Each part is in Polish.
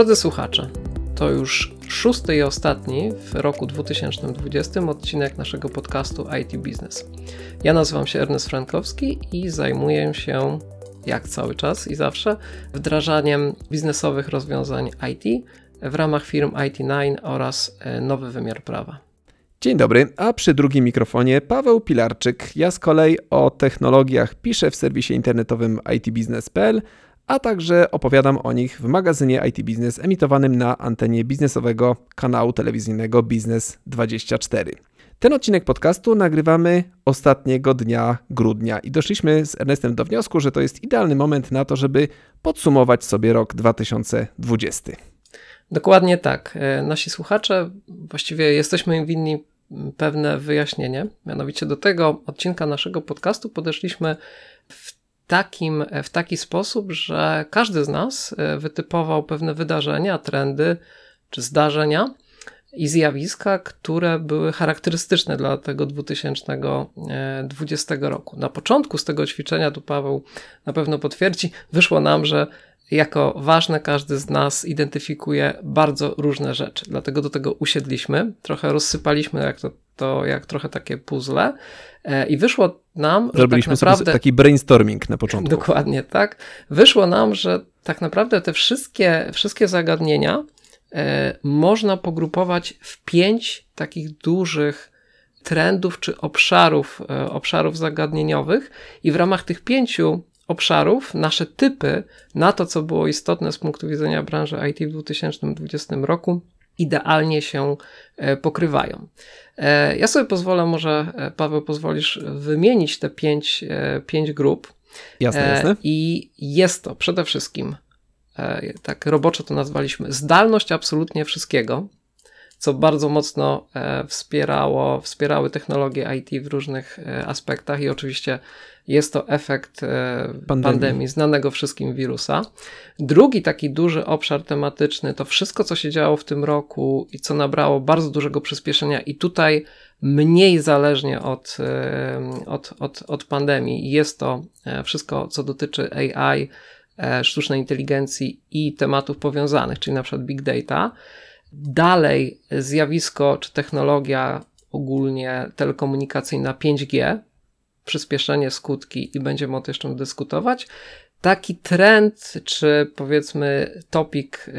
Drodzy słuchacze, to już szósty i ostatni w roku 2020 odcinek naszego podcastu IT Business. Ja nazywam się Ernest Frankowski i zajmuję się, jak cały czas i zawsze, wdrażaniem biznesowych rozwiązań IT w ramach firm IT9 oraz e, Nowy Wymiar Prawa. Dzień dobry, a przy drugim mikrofonie Paweł Pilarczyk. Ja z kolei o technologiach piszę w serwisie internetowym itbusiness.pl, a także opowiadam o nich w magazynie IT Business emitowanym na antenie biznesowego kanału telewizyjnego Biznes 24. Ten odcinek podcastu nagrywamy ostatniego dnia grudnia i doszliśmy z Ernestem do wniosku, że to jest idealny moment na to, żeby podsumować sobie rok 2020. Dokładnie tak. E, nasi słuchacze, właściwie jesteśmy im winni pewne wyjaśnienie. Mianowicie do tego odcinka naszego podcastu podeszliśmy w takim, w taki sposób, że każdy z nas e, wytypował pewne wydarzenia, trendy czy zdarzenia i zjawiska, które były charakterystyczne dla tego 2020 roku. Na początku z tego ćwiczenia, tu Paweł na pewno potwierdzi, wyszło nam, że jako ważne każdy z nas identyfikuje bardzo różne rzeczy. Dlatego do tego usiedliśmy, trochę rozsypaliśmy jak to, to jak trochę takie puzzle e, i wyszło nam, Zrobiliśmy że tak naprawdę... taki brainstorming na początku. Dokładnie, tak. Wyszło nam, że tak naprawdę te wszystkie, wszystkie zagadnienia e, można pogrupować w pięć takich dużych trendów czy obszarów, e, obszarów zagadnieniowych i w ramach tych pięciu obszarów, nasze typy na to, co było istotne z punktu widzenia branży IT w 2020 roku, idealnie się e, pokrywają. E, ja sobie pozwolę, może e, Paweł pozwolisz wymienić te pięć, pięć grup. Jasne, jasne. I jest to przede wszystkim, tak roboczo to nazwaliśmy, zdalność absolutnie wszystkiego, co bardzo mocno wspierało, wspierały technologie IT w różnych aspektach i oczywiście jest to efekt e, pandemii. pandemii, znanego wszystkim wirusa. Drugi taki duży obszar tematyczny to wszystko, co się działo w tym roku i co nabrało bardzo dużego przyspieszenia, i tutaj mniej zależnie od, e, od, od, od pandemii. Jest to e, wszystko, co dotyczy AI, sztucznej inteligencji i tematów powiązanych, czyli na przykład big data. Dalej zjawisko czy technologia ogólnie telekomunikacyjna 5G, przyspieszenie, skutki i będziemy o tym jeszcze dyskutować. Taki trend, czy powiedzmy topik y,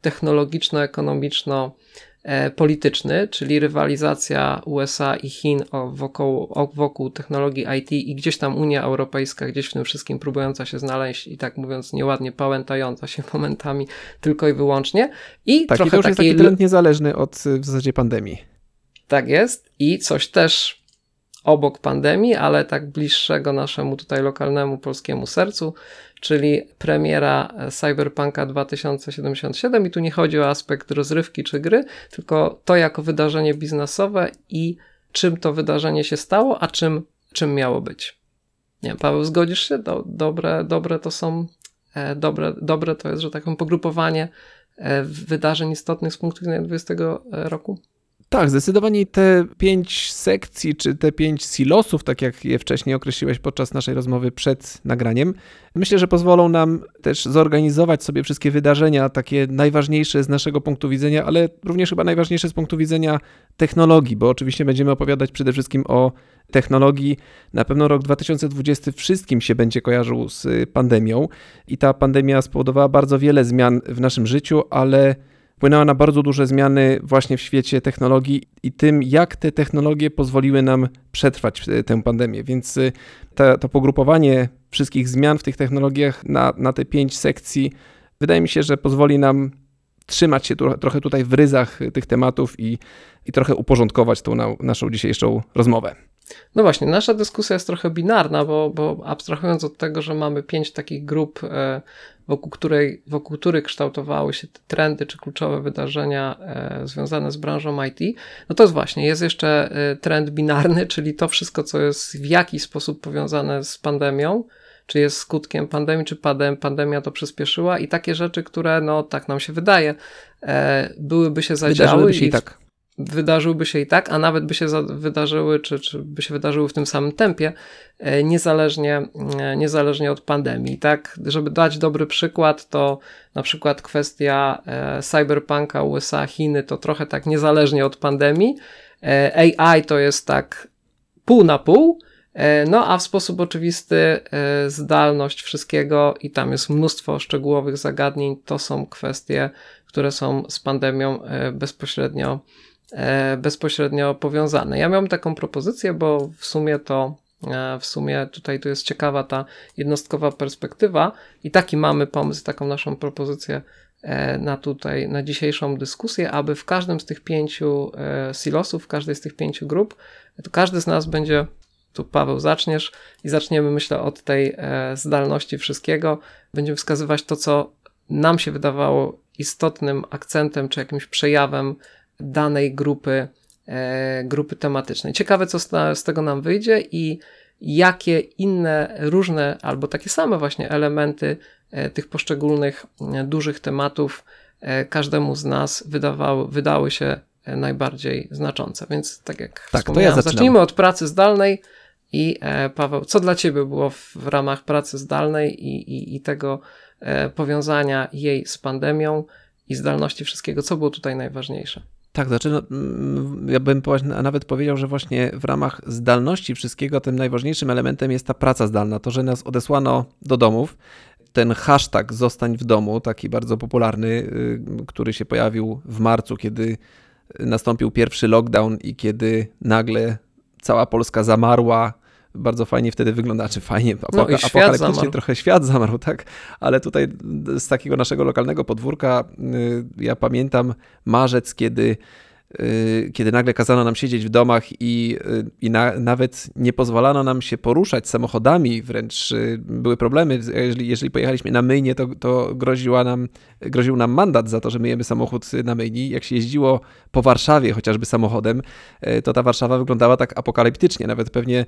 technologiczno-ekonomiczno e, polityczny, czyli rywalizacja USA i Chin wokół, wokół technologii IT i gdzieś tam Unia Europejska, gdzieś w tym wszystkim próbująca się znaleźć i tak mówiąc nieładnie pałętająca się momentami tylko i wyłącznie. I taki trochę to już taki... jest taki trend niezależny od w zasadzie pandemii. Tak jest i coś też obok pandemii, ale tak bliższego naszemu tutaj lokalnemu polskiemu sercu, czyli premiera Cyberpunka 2077 i tu nie chodzi o aspekt rozrywki czy gry, tylko to jako wydarzenie biznesowe i czym to wydarzenie się stało, a czym, czym miało być. Nie Paweł, zgodzisz się? Do, dobre, dobre to są, e, dobre, dobre to jest, że tak powiem, pogrupowanie e, wydarzeń istotnych z punktu widzenia 20 roku? Tak, zdecydowanie te pięć sekcji, czy te pięć silosów, tak jak je wcześniej określiłeś podczas naszej rozmowy przed nagraniem, myślę, że pozwolą nam też zorganizować sobie wszystkie wydarzenia, takie najważniejsze z naszego punktu widzenia, ale również chyba najważniejsze z punktu widzenia technologii, bo oczywiście będziemy opowiadać przede wszystkim o technologii. Na pewno rok 2020 wszystkim się będzie kojarzył z pandemią i ta pandemia spowodowała bardzo wiele zmian w naszym życiu, ale wpłynęła na bardzo duże zmiany właśnie w świecie technologii i tym, jak te technologie pozwoliły nam przetrwać tę pandemię. Więc y, to, to pogrupowanie wszystkich zmian w tych technologiach na, na te pięć sekcji wydaje mi się, że pozwoli nam trzymać się tu, trochę tutaj w ryzach tych tematów i, i trochę uporządkować tą na, naszą dzisiejszą rozmowę. No właśnie, nasza dyskusja jest trochę binarna, bo, bo abstrahując od tego, że mamy pięć takich grup, e, wokół, której, wokół których kształtowały się te trendy czy kluczowe wydarzenia e, związane z branżą IT, no to jest właśnie, jest jeszcze e, trend binarny, czyli to wszystko, co jest w jakiś sposób powiązane z pandemią, czy jest skutkiem pandemii, czy padem, pandemia to przyspieszyła i takie rzeczy, które, no tak nam się wydaje, byłyby się zadziały. się i tak wydarzyłby się i tak, a nawet by się wydarzyły, czy, czy by się wydarzyły w tym samym tempie, e, niezależnie, e, niezależnie od pandemii. Tak, żeby dać dobry przykład, to na przykład kwestia e, cyberpunka USA, Chiny, to trochę tak niezależnie od pandemii. AI to jest tak pół na pół, no a w sposób oczywisty zdalność wszystkiego i tam jest mnóstwo szczegółowych zagadnień, to są kwestie, które są z pandemią bezpośrednio bezpośrednio powiązane. Ja miałem taką propozycję, bo w sumie to e, w sumie tutaj tu jest ciekawa ta jednostkowa perspektywa i taki mamy pomysł, taką naszą propozycję e, na tutaj, na dzisiejszą dyskusję, aby w każdym z tych pięciu silosów, w każdej z tych pięciu grup, to każdy z nas będzie, tu Paweł zaczniesz i zaczniemy myślę od tej zdalności wszystkiego, będziemy wskazywać to, co nam się wydawało istotnym akcentem czy jakimś przejawem danej grupy, e, grupy tematycznej. Ciekawe, co z, tego nam wyjdzie i jakie inne, różne albo takie same właśnie elementy e, tych poszczególnych e, dużych tematów każdemu z nas wydawały, wydały się najbardziej znaczące. Więc tak jak tak, wspomniałem, ja zacznijmy od pracy zdalnej i Paweł, co dla Ciebie było w, w ramach pracy zdalnej i, i, i tego powiązania jej z pandemią i zdalności wszystkiego, co było tutaj najważniejsze? Tak, znaczy, no, mm, ja bym nawet powiedział, że właśnie w ramach zdalności wszystkiego tym najważniejszym elementem jest ta praca zdalna. To, że nas odesłano do domów. Ten hashtag zostań w domu, taki bardzo popularny, y, który się pojawił w marcu, kiedy nastąpił pierwszy lockdown i kiedy nagle cała Polska zamarła bardzo fajnie wtedy wygląda, czy fajnie, no apokaliptycznie trochę świat zamarł, tak? Ale tutaj z takiego naszego lokalnego podwórka y, ja pamiętam marzec, kiedy Y, kiedy nagle kazano nam siedzieć w domach i, y, i na, nawet nie pozwalano nam się poruszać samochodami, wręcz były problemy. Jeżeli, jeżeli pojechaliśmy na myjnie, to, to groziła nam, groził nam mandat za to, że myjemy samochód na myjni. Jak się jeździło po Warszawie chociażby samochodem, to ta Warszawa wyglądała tak apokaliptycznie. Nawet pewnie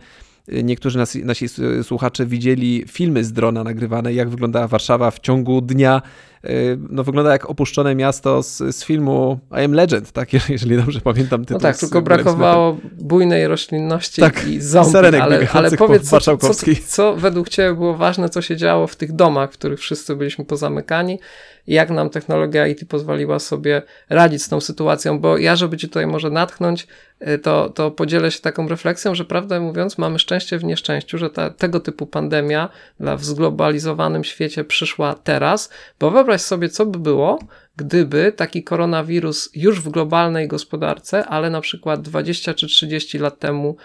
niektórzy nasi, nasi słuchacze widzieli filmy z drona nagrywane, jak wyglądała Warszawa w ciągu dnia. Y, no, wygląda jak opuszczone miasto z, z filmu I Am Legend, tak, jeżeli dobrze pamiętam tytuł. No tak, tylko brakowało bujnej roślinności tak, i zombie, ale, ale powiedz, co, co, co według Ciebie było ważne, co się działo w tych domach, w których wszyscy byliśmy pozamykani? I jak nam technologia IT pozwoliła sobie radzić z tą sytuacją, bo ja, żeby Cię tutaj może natchnąć, to, to podzielę się taką refleksją, że prawdę mówiąc mamy szczęście w nieszczęściu, że ta, tego typu pandemia dla w zglobalizowanym świecie przyszła teraz, bo wyobraź sobie, co by było, gdyby taki koronawirus już w globalnej gospodarce, ale na przykład 20 czy 30 lat temu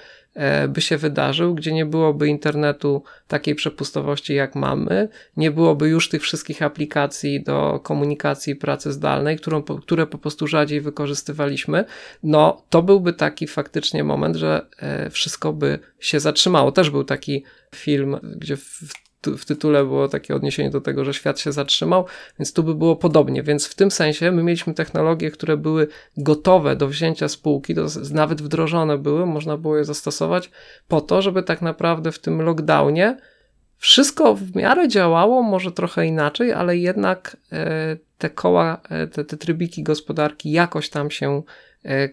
by się wydarzył, gdzie nie byłoby internetu takiej przepustowości jak mamy, nie byłoby już tych wszystkich aplikacji do komunikacji i pracy zdalnej, którą, które po prostu rzadziej wykorzystywaliśmy, no to byłby taki faktycznie moment, że e, wszystko by się zatrzymało. Też był taki film, gdzie w w tytule było takie odniesienie do tego, że świat się zatrzymał, więc tu by było podobnie. Więc w tym sensie my mieliśmy technologie, które były gotowe do wzięcia spółki, nawet wdrożone były, można było je zastosować po to, żeby tak naprawdę w tym lockdownie wszystko w miarę działało, może trochę inaczej, ale jednak e, te koła, e, te, te trybiki gospodarki jakoś tam się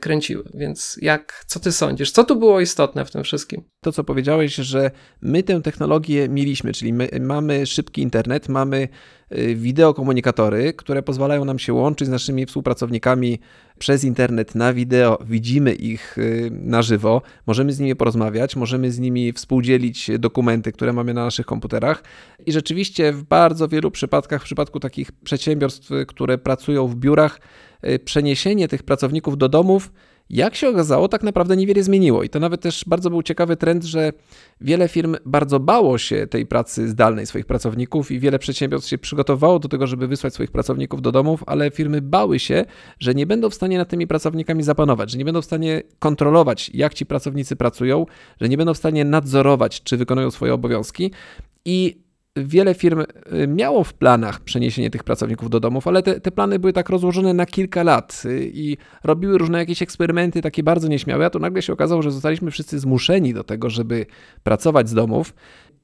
kręciły. Więc jak, co ty sądzisz? Co tu było istotne w tym wszystkim? To, co powiedziałeś, że my tę technologię mieliśmy, czyli my mamy szybki internet, mamy e, wideokomunikatory, które pozwalają nam się łączyć z naszymi współpracownikami przez internet na wideo, widzimy ich e, na żywo, możemy z nimi porozmawiać, możemy z nimi współdzielić dokumenty, które mamy na naszych komputerach i rzeczywiście w bardzo wielu przypadkach, w przypadku takich przedsiębiorstw, które pracują w biurach, Y, przeniesienie tych pracowników do domów, jak się okazało, tak naprawdę niewiele zmieniło. I to nawet też bardzo był ciekawy trend, że wiele firm bardzo bało się tej pracy zdalnej swoich pracowników i wiele przedsiębiorstw się przygotowało do tego, żeby wysłać swoich pracowników do domów, ale firmy bały się, że nie będą w stanie nad tymi pracownikami zapanować, że nie będą w stanie kontrolować, jak ci pracownicy pracują, że nie będą w stanie nadzorować, czy wykonują swoje obowiązki. I wiele firm y, miało w planach przeniesienie tych pracowników do domów, ale te, te, plany były tak rozłożone na kilka lat y, i robiły różne jakieś eksperymenty takie bardzo nieśmiałe, a tu nagle się okazało, że zostaliśmy wszyscy zmuszeni do tego, żeby pracować z domów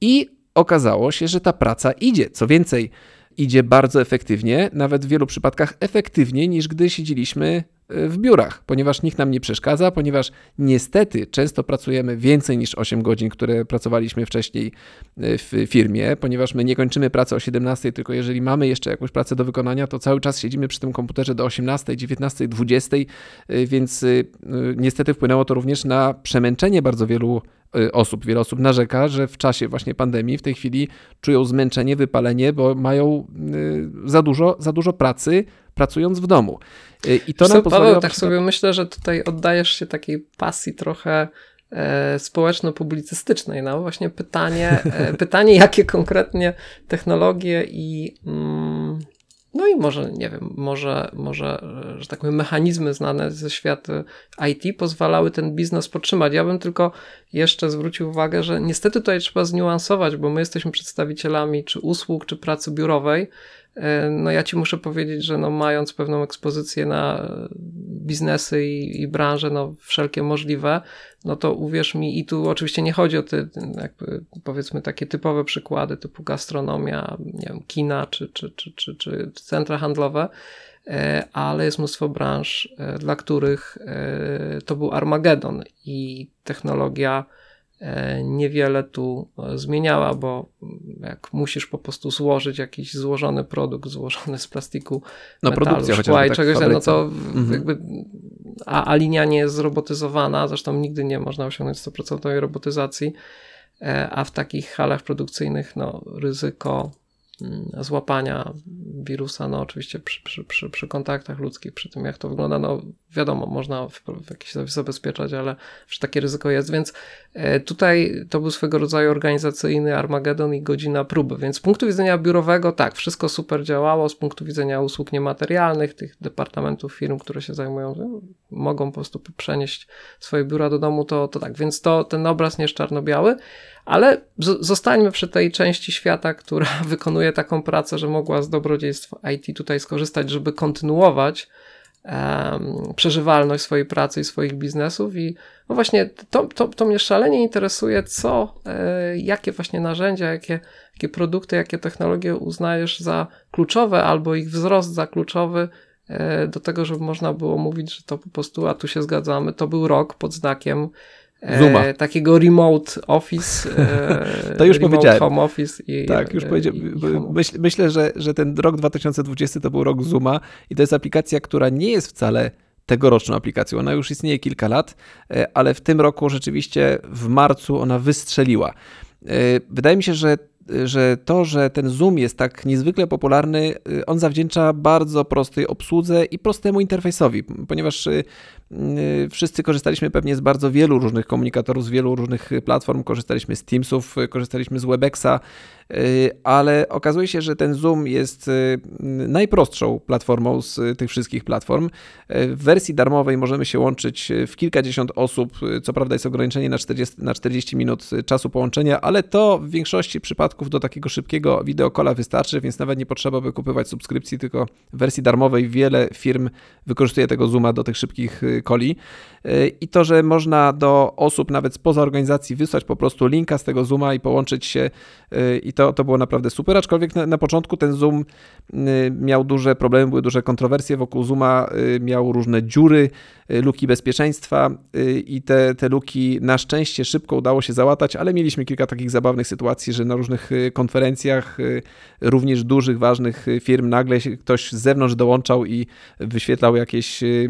i okazało się, że ta praca idzie. Co więcej, idzie bardzo efektywnie, nawet w wielu przypadkach efektywniej niż gdy siedzieliśmy w biurach, ponieważ nikt nam nie przeszkadza, ponieważ niestety często pracujemy więcej niż 8 godzin, które pracowaliśmy wcześniej w firmie, ponieważ my nie kończymy pracy o 17, tylko jeżeli mamy jeszcze jakąś pracę do wykonania, to cały czas siedzimy przy tym komputerze do 18, 19, 20, więc niestety wpłynęło to również na przemęczenie bardzo wielu osób. Wiele osób narzeka, że w czasie właśnie pandemii w tej chwili czują zmęczenie, wypalenie, bo mają y, za dużo, za dużo pracy pracując w domu. Y, I to nam pozwoliło... Paweł, tak sobie myślę, że tutaj oddajesz się takiej pasji trochę e, społeczno-publicystycznej. No właśnie pytanie, e, pytanie jakie konkretnie technologie i... Mm, no i może, nie wiem, może, może, że tak powiem, mechanizmy znane ze świata IT pozwalały ten biznes podtrzymać. Ja bym tylko jeszcze zwrócił uwagę, że niestety tutaj trzeba zniuansować, bo my jesteśmy przedstawicielami czy usług, czy pracy biurowej, no ja ci muszę powiedzieć, że no mając pewną ekspozycję na biznesy i, i branże, no wszelkie możliwe, no to uwierz mi, i tu oczywiście nie chodzi o te, jakby powiedzmy takie typowe przykłady typu gastronomia, nie wiem, kina czy, czy, czy, czy, czy centra handlowe, e, ale jest mnóstwo branż, e, dla których to był Armagedon i technologia E, niewiele tu e, zmieniała, bo jak musisz po prostu złożyć jakiś złożony produkt, złożony z plastiku, no, metalu, szkła i tak czegoś, no to mhm. jakby a, a linia nie jest zrobotyzowana, zresztą nigdy nie można osiągnąć 100% robotyzacji, e, a w takich halach produkcyjnych no, ryzyko złapania wirusa, no oczywiście przy, przy, przy, przy, kontaktach ludzkich, przy tym jak to wygląda, no wiadomo, można w, w jakiś sposób zabezpieczać, ale że takie ryzyko jest, więc e, tutaj to był swego rodzaju organizacyjny Armagedon i godzina próby, więc z punktu widzenia biurowego tak, wszystko super działało, z punktu widzenia usług niematerialnych, tych departamentów firm, które się zajmują, no, mogą po prostu przenieść swoje biura do domu, to, to tak, więc to ten obraz nie jest czarno-biały, ale zostańmy przy tej części świata, która wykonuje taką pracę, że mogła z dobrodziejstw IT tutaj skorzystać, żeby kontynuować um, przeżywalność swojej pracy i swoich biznesów. I no właśnie to, to, to mnie szalenie interesuje, co, e, jakie właśnie narzędzia, jakie, jakie produkty, jakie technologie uznajesz za kluczowe, albo ich wzrost za kluczowy e, do tego, żeby można było mówić, że to po prostu, a tu się zgadzamy, to był rok pod znakiem Zuma. E, takiego remote office. E, to już powiedziałem. Home office i, tak, już powiedziałem. Myśl, myślę, że, że ten rok 2020 to był rok Zuma i to jest aplikacja, która nie jest wcale tegoroczną aplikacją. Ona już istnieje kilka lat, e, ale w tym roku rzeczywiście w marcu ona wystrzeliła. E, wydaje mi się, że że to, że ten Zoom jest tak niezwykle popularny, y, on zawdzięcza bardzo prostej obsłudze i prostemu interfejsowi, ponieważ y, y, wszyscy korzystaliśmy pewnie z bardzo wielu różnych komunikatorów, z wielu różnych platform, korzystaliśmy z Teamsów, korzystaliśmy z Webexa, ale okazuje się, że ten Zoom jest najprostszą platformą z tych wszystkich platform. W wersji darmowej możemy się łączyć w kilkadziesiąt osób, co prawda jest ograniczenie na 40, na 40 minut czasu połączenia, ale to w większości przypadków przypadków do takiego szybkiego wideokola wystarczy, więc nawet nie potrzeba by kupować subskrypcji, tylko w wersji darmowej wiele firm wykorzystuje tego Zooma do tych szybkich koli. Y, y, I to, że można do osób nawet spoza organizacji wysłać po prostu linka z tego Zooma i połączyć się y, i to, to było naprawdę super, aczkolwiek na, na początku ten Zoom miał duże problemy, były duże kontrowersje wokół Zooma, miał różne dziury, luki bezpieczeństwa i te, te luki na szczęście szybko udało się załatać, ale mieliśmy kilka takich zabawnych sytuacji, że na różnych Y, konferencjach y, również dużych, ważnych firm nagle ktoś z zewnątrz dołączał i wyświetlał jakieś y,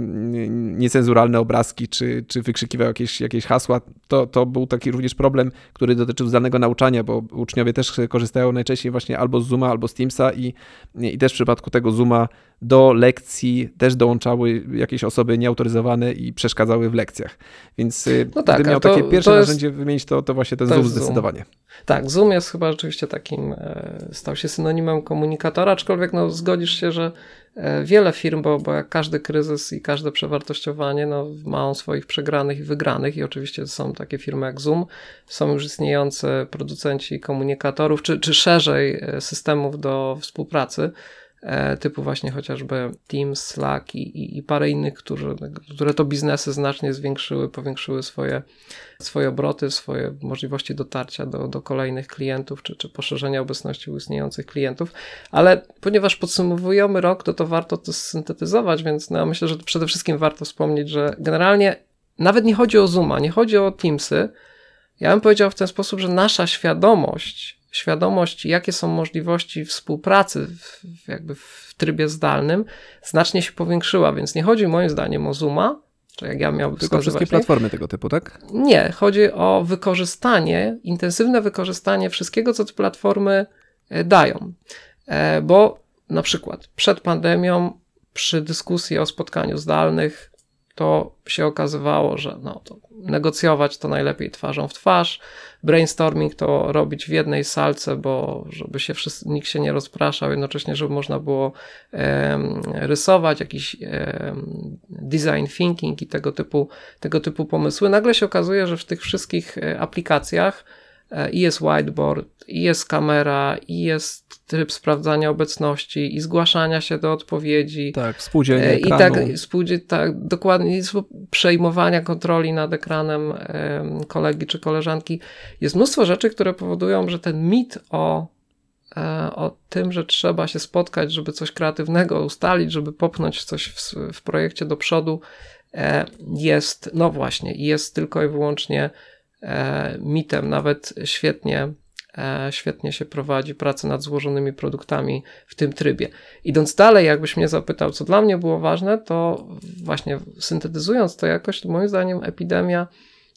niecenzuralne obrazki, czy, czy wykrzykiwał jakieś, jakieś hasła. To, to był taki również problem, który dotyczył zdalnego nauczania, bo uczniowie też korzystają najczęściej właśnie albo z Zooma, albo z Teamsa i, i też w przypadku tego Zooma do lekcji też dołączały jakieś osoby nieautoryzowane i przeszkadzały w lekcjach. Więc no tak, gdybym miał to, takie pierwsze jest, narzędzie wymienić, to, to właśnie ten to Zoom zdecydowanie. Tak, Zoom jest chyba rzeczywiście takim, e, stał się synonimem komunikatora, aczkolwiek no, zgodzisz się, że e, wiele firm, bo, bo jak każdy kryzys i każde przewartościowanie no, ma on swoich przegranych i wygranych i oczywiście są takie firmy jak Zoom, są już istniejące producenci komunikatorów, czy, czy szerzej e, systemów do współpracy, typu właśnie chociażby Teams, Slack i, i, i parę innych, którzy, które to biznesy znacznie zwiększyły, powiększyły swoje, swoje obroty, swoje możliwości dotarcia do, do kolejnych klientów, czy, czy poszerzenia obecności u istniejących klientów, ale ponieważ podsumowujemy rok, to to warto to syntetyzować, więc no, myślę, że przede wszystkim warto wspomnieć, że generalnie nawet nie chodzi o Zooma, nie chodzi o Teamsy, ja bym powiedział w ten sposób, że nasza świadomość, świadomość, jakie są możliwości współpracy w, jakby w trybie zdalnym, znacznie się powiększyła, więc nie chodzi moim zdaniem o Zooma, czy jak ja miałbym Tylko wszystkie platformy tego typu, tak? Nie, chodzi o wykorzystanie, intensywne wykorzystanie wszystkiego, co te platformy e, dają. E, bo na przykład przed pandemią, przy dyskusji o spotkaniu zdalnych, to się okazywało, że no, to negocjować to najlepiej twarzą w twarz, brainstorming to robić w jednej salce, bo żeby się wszyscy, nikt się nie rozpraszał, jednocześnie, żeby można było um, rysować, jakiś um, design thinking i tego typu, tego typu pomysły. Nagle się okazuje, że w tych wszystkich e, aplikacjach E, i jest whiteboard, i jest kamera, i jest tryb sprawdzania obecności, i zgłaszania się do odpowiedzi. Tak, współdzielenie e, I tak, współdzie, tak, dokładnie, przejmowania kontroli nad ekranem kolegi czy koleżanki. Jest mnóstwo rzeczy, które powodują, że ten mit o e, o tym, że trzeba się spotkać, żeby coś kreatywnego ustalić, żeby popchnąć coś w, w projekcie do przodu, jest, no właśnie, jest tylko i wyłącznie E, mitem, nawet świetnie, e, świetnie się prowadzi pracę nad złożonymi produktami w tym trybie. Idąc dalej, jakbyś mnie zapytał, co dla mnie było ważne, to właśnie syntetyzując to jakoś, to moim zdaniem epidemia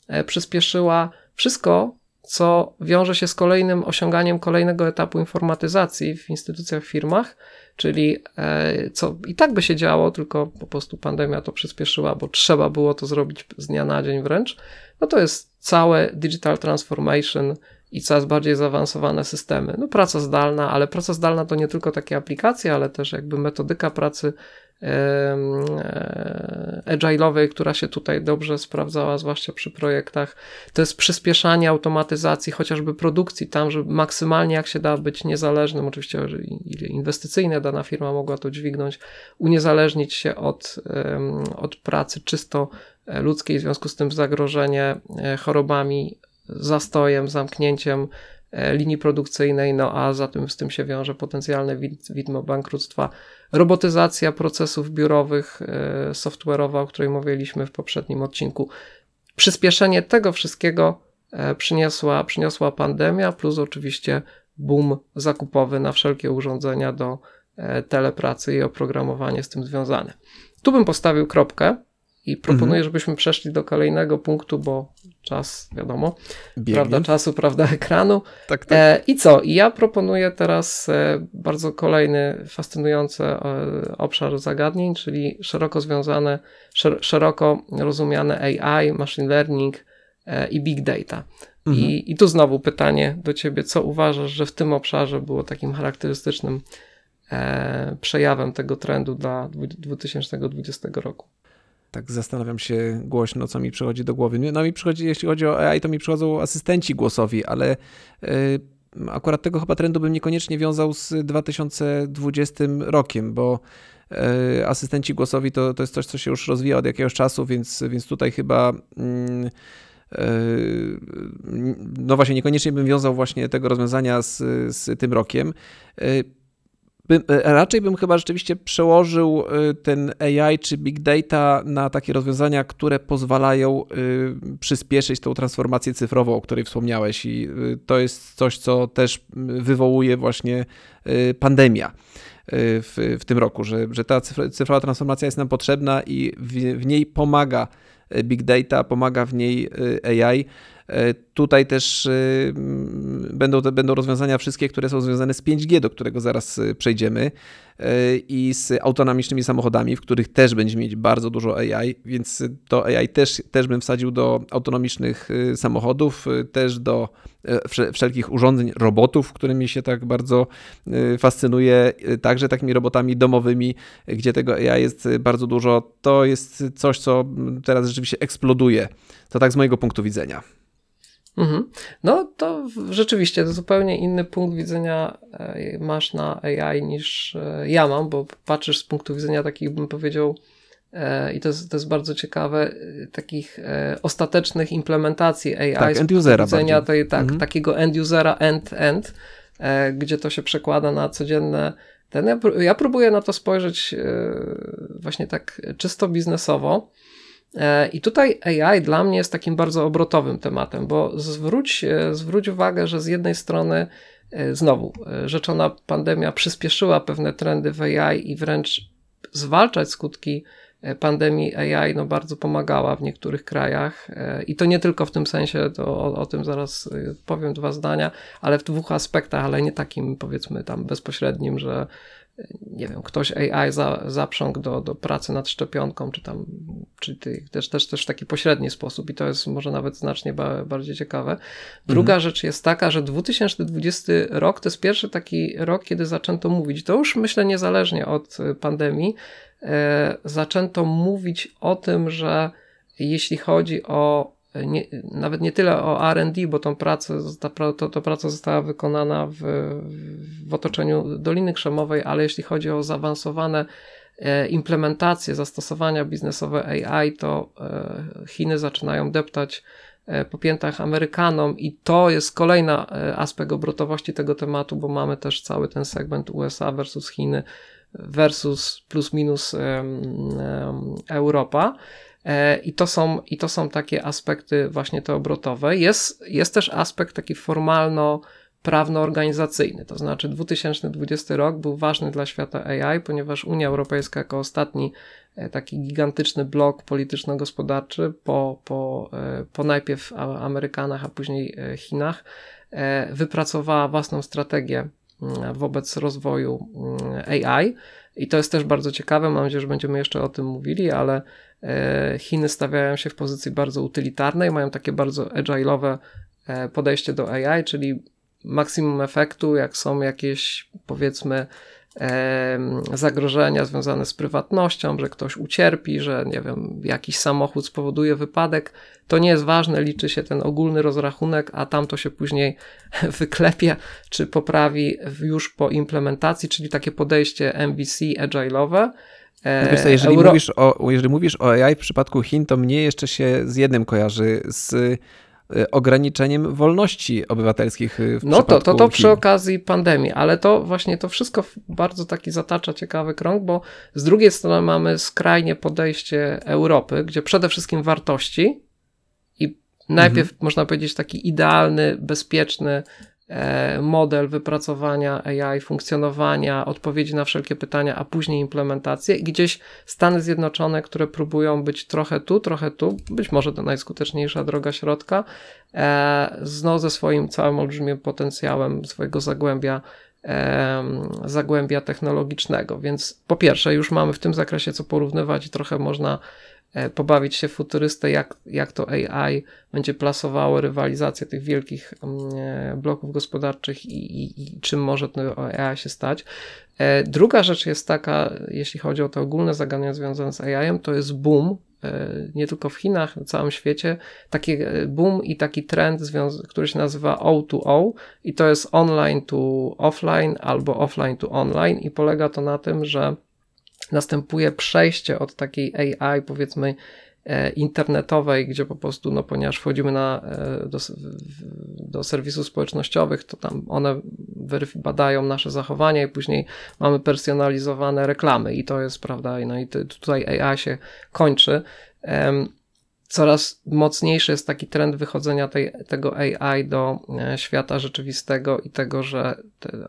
e, przyspieszyła wszystko, co wiąże się z kolejnym osiąganiem kolejnego etapu informatyzacji w instytucjach, firmach, czyli co i tak by się działo, tylko po prostu pandemia to przyspieszyła, bo trzeba było to zrobić z dnia na dzień wręcz, no to jest całe digital transformation i coraz bardziej zaawansowane systemy. No praca zdalna, ale praca zdalna to nie tylko takie aplikacje, ale też jakby metodyka pracy e, agile'owej, która się tutaj dobrze sprawdzała, zwłaszcza przy projektach. To jest przyspieszanie automatyzacji chociażby produkcji, tam, żeby maksymalnie jak się da być niezależnym, oczywiście ile inwestycyjne dana firma mogła to dźwignąć, uniezależnić się od, od pracy czysto E, ludzkiej, w związku z tym zagrożenie e, chorobami, zastojem, zamknięciem e, linii produkcyjnej, no a za tym z tym się wiąże potencjalne widmo bankructwa, robotyzacja procesów biurowych, software'owa, o której mówiliśmy w poprzednim odcinku. Przyspieszenie tego wszystkiego przyniosła, przyniosła pandemia, plus oczywiście boom zakupowy na wszelkie urządzenia do telepracy i oprogramowanie z tym związane. Tu bym postawił kropkę. I proponuję, mhm. żebyśmy przeszli do kolejnego punktu, bo czas, wiadomo, Biegnie. prawda czasu, prawda ekranu. Tak, tak. E, I co? Ja proponuję teraz e, bardzo kolejny fascynujący e, obszar zagadnień, czyli szeroko związane, szer szeroko rozumiane AI, machine learning e, i big data. Mhm. I, I tu znowu pytanie do ciebie, co uważasz, że w tym obszarze było takim charakterystycznym e, przejawem tego trendu dla 2020 roku? Tak zastanawiam się głośno, co mi przychodzi do głowy. No mi przychodzi, jeśli chodzi o AI, to mi przychodzą asystenci głosowi, ale y, akurat tego chyba trendu bym niekoniecznie wiązał z 2020 rokiem, bo y, asystenci głosowi to, to jest coś, co się już rozwija od jakiegoś czasu, więc, więc tutaj chyba mm, y, no właśnie niekoniecznie bym wiązał właśnie tego rozwiązania z, z tym rokiem. By, e, raczej bym chyba rzeczywiście przełożył e, ten AI czy big data na takie rozwiązania, które pozwalają e, przyspieszyć tą transformację cyfrową, o której wspomniałeś, i to jest coś, co też wywołuje właśnie pandemia. W, w tym roku, że, że ta cyfrowa transformacja jest nam potrzebna i w, w niej pomaga big data, pomaga w niej AI. E, tutaj też e, będą, będą rozwiązania wszystkie, które są związane z 5G, do którego zaraz e, przejdziemy, i z autonomicznymi samochodami, w których też będziemy mieć bardzo dużo AI, więc to AI też, też bym wsadził do autonomicznych samochodów, też do wszelkich urządzeń, robotów, którymi się tak bardzo fascynuję, także takimi robotami domowymi, gdzie tego AI jest bardzo dużo. To jest coś, co teraz rzeczywiście eksploduje. To tak z mojego punktu widzenia. Mhm. No to rzeczywiście to zupełnie inny punkt widzenia e, masz na AI niż e, ja mam, bo patrzysz z punktu widzenia takich, bym powiedział, e, i to jest, to jest bardzo ciekawe, takich ostatecznych implementacji AI. Tak, end-usera widzenia tej, tak, mhm. takiego end-usera end-end, gdzie to się przekłada na codzienne ten, ja, ja próbuję na to spojrzeć właśnie tak czysto biznesowo, I tutaj AI dla mnie jest takim bardzo obrotowym tematem, bo zwróć, e, zwróć uwagę, że z jednej strony e, znowu rzeczona pandemia przyspieszyła pewne trendy w AI i wręcz zwalczać skutki pandemii AI no bardzo pomagała w niektórych krajach. I to nie tylko w tym sensie, to o, o, tym zaraz powiem dwa zdania, ale w dwóch aspektach, ale nie takim powiedzmy tam bezpośrednim, że nie wiem, ktoś AI za, zaprzągł do, do pracy nad szczepionką, czy tam, czy ty, też, też, też w taki pośredni sposób i to jest może nawet znacznie ba, bardziej ciekawe. Druga mhm. rzecz jest taka, że 2020 rok to jest pierwszy taki rok, kiedy zaczęto mówić, to już myślę niezależnie od pandemii, e, zaczęto mówić o tym, że jeśli chodzi o nie, nawet nie tyle o R&D, bo tą pracę, ta, to, to praca została wykonana w, w otoczeniu Doliny Krzemowej, ale jeśli chodzi o zaawansowane e, implementacje, zastosowania biznesowe AI, to e, Chiny zaczynają deptać e, po piętach Amerykanom i to jest kolejny aspekt obrotowości tego tematu, bo mamy też cały ten segment USA versus Chiny versus plus minus Europa. E, I to, są, I to są takie aspekty właśnie te obrotowe. Jest, jest też aspekt taki formalno prawno-organizacyjny, to znaczy 2020 rok był ważny dla świata AI, ponieważ Unia Europejska jako ostatni e, taki gigantyczny blok polityczno-gospodarczy po, po, e, po najpierw Amerykanach, a później Chinach wypracowała własną strategię mm, wobec rozwoju mm, AI i to jest też bardzo ciekawe, mam nadzieję, że będziemy jeszcze o tym mówili, ale E, Chiny stawiają się w pozycji bardzo utylitarnej, mają takie bardzo agile'owe e, podejście do AI, czyli maksimum efektu, jak są jakieś powiedzmy zagrożenia związane z prywatnością, że ktoś ucierpi, że nie wiem, jakiś samochód spowoduje wypadek, to nie jest ważne, liczy się ten ogólny rozrachunek, a tam to się później wyklepie, czy poprawi już po implementacji, czyli takie podejście MVC agile'owe, no wiesz co, jeżeli, Euro... mówisz o, jeżeli mówisz o AI w przypadku Chin, to mnie jeszcze się z jednym kojarzy, z e, ograniczeniem wolności obywatelskich w No to, to, to przy okazji pandemii, ale to właśnie to wszystko bardzo taki zatacza ciekawy krąg, bo z drugiej strony mamy skrajnie podejście Europy, gdzie przede wszystkim wartości i najpierw mhm. można powiedzieć taki idealny, bezpieczny model wypracowania AI, funkcjonowania, odpowiedzi na wszelkie pytania, a później implementację i gdzieś Stany Zjednoczone, które próbują być trochę tu, trochę tu, być może to najskuteczniejsza droga środka, e, znowu ze swoim całym olbrzymim potencjałem swojego zagłębia zagłębia technologicznego. Więc po pierwsze, już mamy w tym zakresie co porównywać i trochę można E, pobawić się futurystę, jak, jak to AI będzie plasowało rywalizację tych wielkich mm, e, bloków gospodarczych i, i, i czym może to AI się stać. E, druga rzecz jest taka, jeśli chodzi o te ogólne zagadnienia związane z AI, to jest boom nie tylko w Chinach, na całym świecie, taki boom i taki trend, który się nazywa O2O i to jest online to offline albo offline to online i polega to na tym, że następuje przejście od takiej AI, powiedzmy, e, internetowej, gdzie po prostu, no ponieważ wchodzimy na, e, do, do serwisów społecznościowych, to tam one badają nasze zachowania i później mamy personalizowane reklamy i to jest, prawda, no i tutaj AI się kończy coraz mocniejszy jest taki trend wychodzenia tej, tego AI do e, świata rzeczywistego i tego, że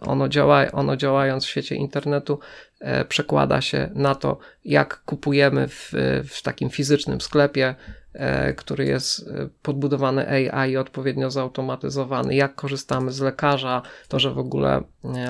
ono, działa, ono działając w świecie internetu e, przekłada się na to, jak kupujemy w, w takim fizycznym sklepie, e, który jest podbudowany AI odpowiednio zautomatyzowany, jak korzystamy z lekarza, to, że w ogóle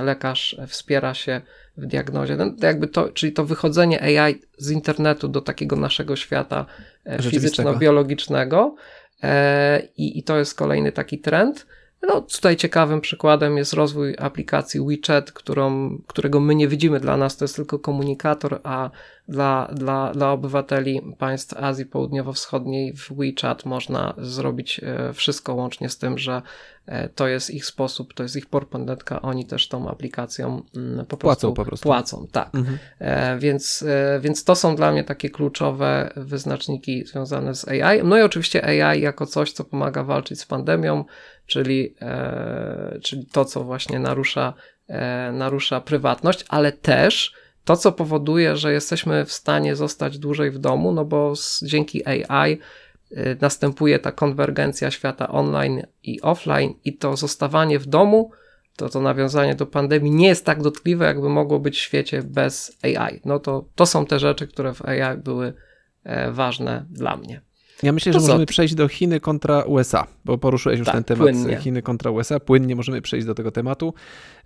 lekarz wspiera się w diagnozie. No, jakby to, czyli to wychodzenie AI z internetu do takiego naszego świata e, fizyczno-biologicznego e, i, i to jest kolejny taki trend. No, tutaj ciekawym przykładem jest rozwój aplikacji WeChat, którą, którego my nie widzimy dla nas, to jest tylko komunikator, a dla, dla, dla obywateli państw Azji Południowo-Wschodniej w WeChat można zrobić e, wszystko łącznie z tym, że e, to jest ich sposób, to jest ich portmonetka, oni też tą aplikacją mm, po prostu płacą. Po prostu. płacą tak. Mhm. Więc, więc to są dla mnie takie kluczowe wyznaczniki związane z AI. No i oczywiście AI jako coś, co pomaga walczyć z pandemią, czyli, czyli to, co właśnie narusza, narusza prywatność, ale też to, co powoduje, że jesteśmy w stanie zostać dłużej w domu, no bo z, dzięki AI y, następuje ta konwergencja świata online i offline, i to zostawanie w domu, to to nawiązanie do pandemii nie jest tak dotkliwe, jakby mogło być w świecie bez AI. No to, to są te rzeczy, które w AI były e, ważne dla mnie. Ja myślę, że to możemy co? przejść do Chiny kontra USA, bo poruszyłeś już tak, ten temat płynnie. Chiny kontra USA. Płynnie możemy przejść do tego tematu.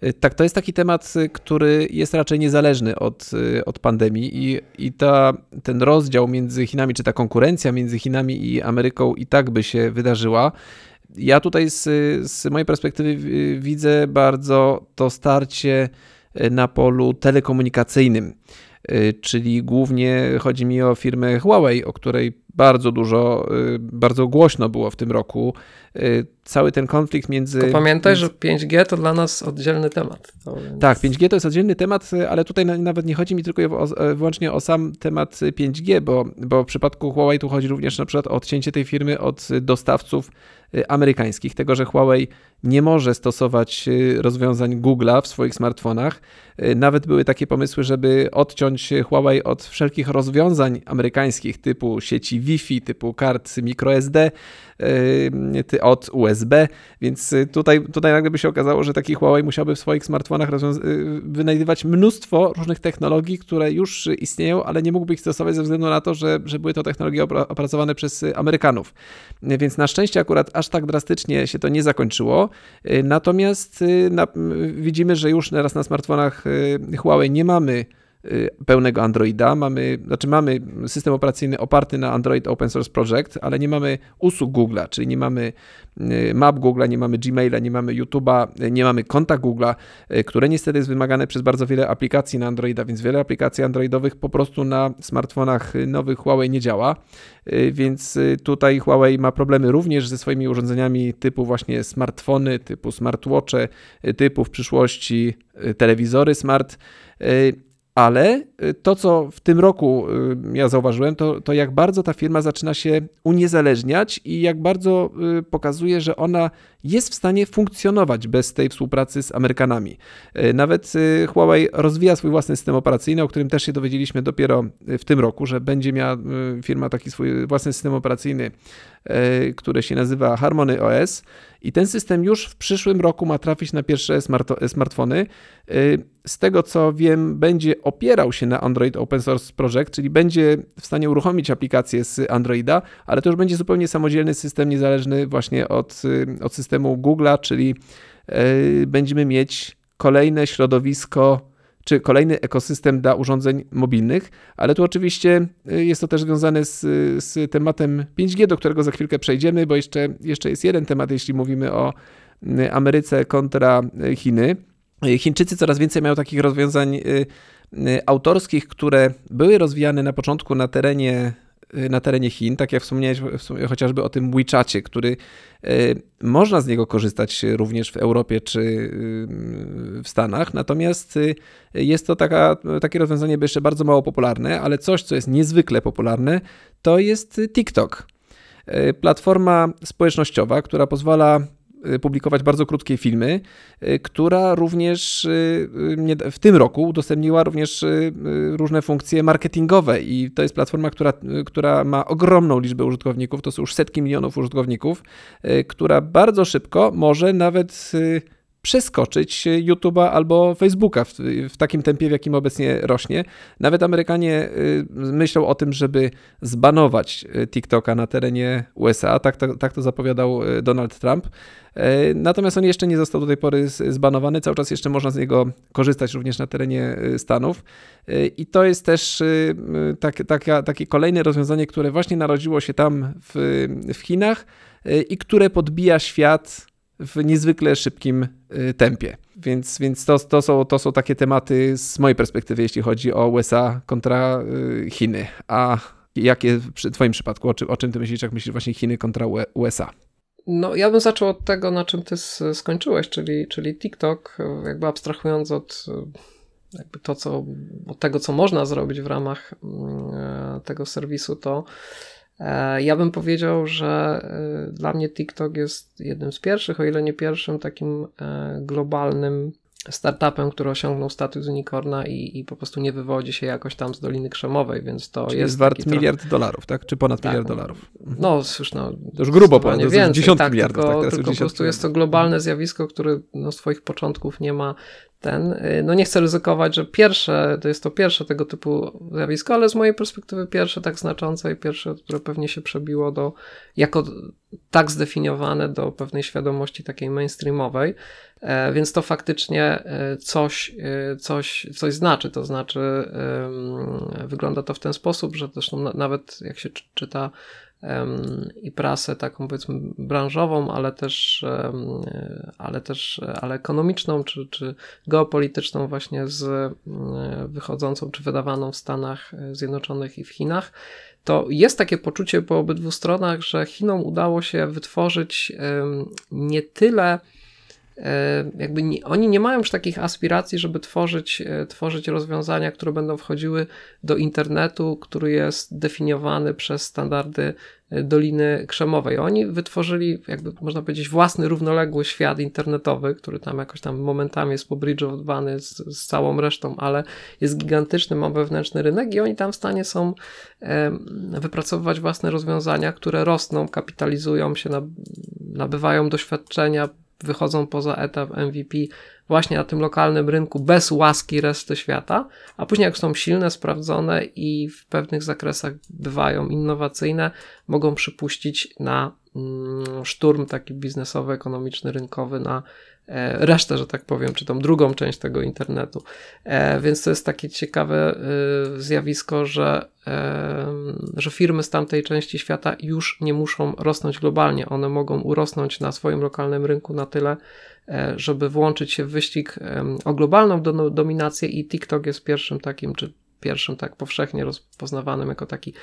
Y, tak, to jest taki temat, y, który jest raczej niezależny od, y, od pandemii i, i ta, ten rozdział między Chinami, czy ta konkurencja między Chinami i Ameryką i tak by się wydarzyła. Ja tutaj z, z mojej perspektywy widzę bardzo to starcie na polu telekomunikacyjnym czyli głównie chodzi mi o firmę Huawei, o której bardzo dużo, y, bardzo głośno było w tym roku. Y, cały ten konflikt między. Tylko pamiętaj, że 5G to dla nas oddzielny temat. Więc... Tak, 5G to jest oddzielny temat, ale tutaj nawet nie chodzi mi tylko o, wyłącznie o sam temat 5G, bo, bo w przypadku Huawei tu chodzi również na przykład o odcięcie tej firmy od dostawców y, amerykańskich, tego, że Huawei nie może stosować rozwiązań Google'a w swoich smartfonach. Nawet były takie pomysły, żeby odciąć Huawei od wszelkich rozwiązań amerykańskich typu sieci Wi-Fi, typu kart microSD, od USB, więc y, tutaj, tutaj nagle by się okazało, że taki Huawei musiałby w swoich smartfonach y, wynajdywać mnóstwo różnych technologii, które już istnieją, ale nie mógłby ich stosować ze względu na to, że, że były to technologie opracowane przez Amerykanów. Więc na szczęście akurat aż tak drastycznie się to nie zakończyło. Natomiast na, widzimy, że już teraz na smartfonach Huawei nie mamy Y, pełnego Androida. Mamy, znaczy mamy system operacyjny oparty na Android Open Source Project, ale nie mamy usług Google'a, czyli nie mamy y, map Google'a, nie mamy Gmaila, nie mamy YouTube'a, y, nie mamy konta Google'a, które niestety jest wymagane przez bardzo wiele aplikacji na Androida, więc wiele aplikacji androidowych po prostu na smartfonach nowych Huawei nie działa. Więc tutaj Huawei ma problemy również ze swoimi urządzeniami typu właśnie smartfony, typu smartwatche, typu w przyszłości telewizory smart ale y, to, co w tym roku y, ja zauważyłem, to, to jak bardzo ta firma zaczyna się uniezależniać i jak bardzo y, pokazuje, że ona jest w stanie funkcjonować bez tej współpracy z Amerykanami. Nawet Huawei rozwija swój własny system operacyjny, o którym też się dowiedzieliśmy dopiero w tym roku, że będzie miała firma taki swój własny system operacyjny, który się nazywa Harmony OS. I ten system już w przyszłym roku ma trafić na pierwsze smartfony. Y, z tego co wiem, będzie opierał się na Android Open Source Project, czyli będzie w stanie uruchomić aplikację z Androida, ale to już będzie zupełnie samodzielny system, niezależny właśnie od, y, od systemu Google'a, czyli y, będziemy mieć kolejne środowisko czy kolejny ekosystem dla urządzeń mobilnych, ale tu oczywiście y, jest to też związane z, z tematem 5G, do którego za chwilkę przejdziemy, bo jeszcze, jeszcze jest jeden temat, jeśli mówimy o y, Ameryce kontra y, Chiny. Chińczycy coraz więcej mają takich rozwiązań autorskich, które były rozwijane na początku na terenie na terenie Chin, tak jak wspomniałeś chociażby o tym WeChacie, który y, można z niego korzystać również w Europie czy y, w Stanach, natomiast jest to taka, takie rozwiązanie jeszcze bardzo mało popularne, ale coś, co jest niezwykle popularne, to jest TikTok. Platforma społecznościowa, która pozwala Y, publikować bardzo krótkie filmy, y, która również y, w tym roku udostępniła również różne funkcje marketingowe i to jest platforma, która, która ma ogromną liczbę użytkowników, to są już setki milionów użytkowników, która bardzo szybko może nawet przeskoczyć YouTube'a albo Facebooka w, w, takim tempie, w jakim obecnie rośnie. Nawet Amerykanie myślą o tym, żeby zbanować TikToka na terenie USA. Tak to, tak to zapowiadał Donald Trump. Natomiast on jeszcze nie został do tej pory zbanowany, cały czas jeszcze można z niego korzystać również na terenie Stanów. I to jest też tak, taka, takie kolejne rozwiązanie, które właśnie narodziło się tam w, w Chinach i które podbija świat w niezwykle szybkim y, tempie. Więc, więc to, to, są, to są takie tematy z mojej perspektywy, jeśli chodzi o USA kontra y, Chiny. A jakie w Twoim przypadku, o czym, o czym Ty myślisz, jak myślisz właśnie Chiny kontra USA? No, ja bym zaczął od tego, na czym ty skończyłeś, czyli, czyli TikTok, jakby abstrahując od jakby to, co, od tego, co można zrobić w ramach mm, tego serwisu, to e, ja bym powiedział, że e, dla mnie TikTok jest jednym z pierwszych, o ile nie pierwszym, takim e, globalnym startupem, który osiągnął status unicorna i, i po prostu nie wywodzi się jakoś tam z Doliny Krzemowej, więc to Czyli jest... jest wart miliard trochę... dolarów, tak? Czy ponad tak, miliard dolarów? Mhm. No, już no... To już grubo ponad, to więcej, dziesiątki tak, miliardów. Tylko, tak, tylko po prostu jest to globalne zjawisko, które no, swoich początków nie ma ten, y, no nie chcę ryzykować, że pierwsze, to jest to pierwsze tego typu zjawisko, ale z mojej perspektywy pierwsze tak znaczące i pierwsze, które pewnie się przebiło do, jako tak zdefiniowane do pewnej świadomości takiej mainstreamowej, więc to faktycznie e, coś, e, coś, coś znaczy, to znaczy wygląda to w ten sposób, że zresztą nawet jak się czyta i prasę taką powiedzmy branżową, ale też, ale też ale ekonomiczną czy, czy geopolityczną właśnie z wychodzącą czy wydawaną w Stanach Zjednoczonych i w Chinach, to jest takie poczucie po obydwu stronach, że Chinom udało się wytworzyć nie tyle E, jakby nie, oni nie mają już takich aspiracji, żeby tworzyć, e, tworzyć rozwiązania, które będą wchodziły do internetu, który jest definiowany przez standardy e, Doliny Krzemowej. Oni wytworzyli, jakby można powiedzieć, własny równoległy świat internetowy, który tam jakoś tam momentami jest pobridżowany z, z całą resztą, ale jest gigantyczny, ma wewnętrzny rynek i oni tam w stanie są e, wypracowywać własne rozwiązania, które rosną, kapitalizują się, nabywają doświadczenia, wychodzą poza etap MVP właśnie na tym lokalnym rynku bez łaski reszty świata, a później jak są silne, sprawdzone i w pewnych zakresach bywają innowacyjne, mogą przypuścić na mm, szturm taki biznesowy, ekonomiczny, rynkowy na resztę, że tak powiem, czy tą drugą część tego internetu. E, więc to jest takie ciekawe e, zjawisko, że, że firmy z tamtej części świata już nie muszą rosnąć globalnie. One mogą urosnąć na swoim lokalnym rynku na tyle, żeby włączyć się w wyścig o globalną dominację i TikTok jest pierwszym takim, czy pierwszym tak powszechnie rozpoznawanym jako taki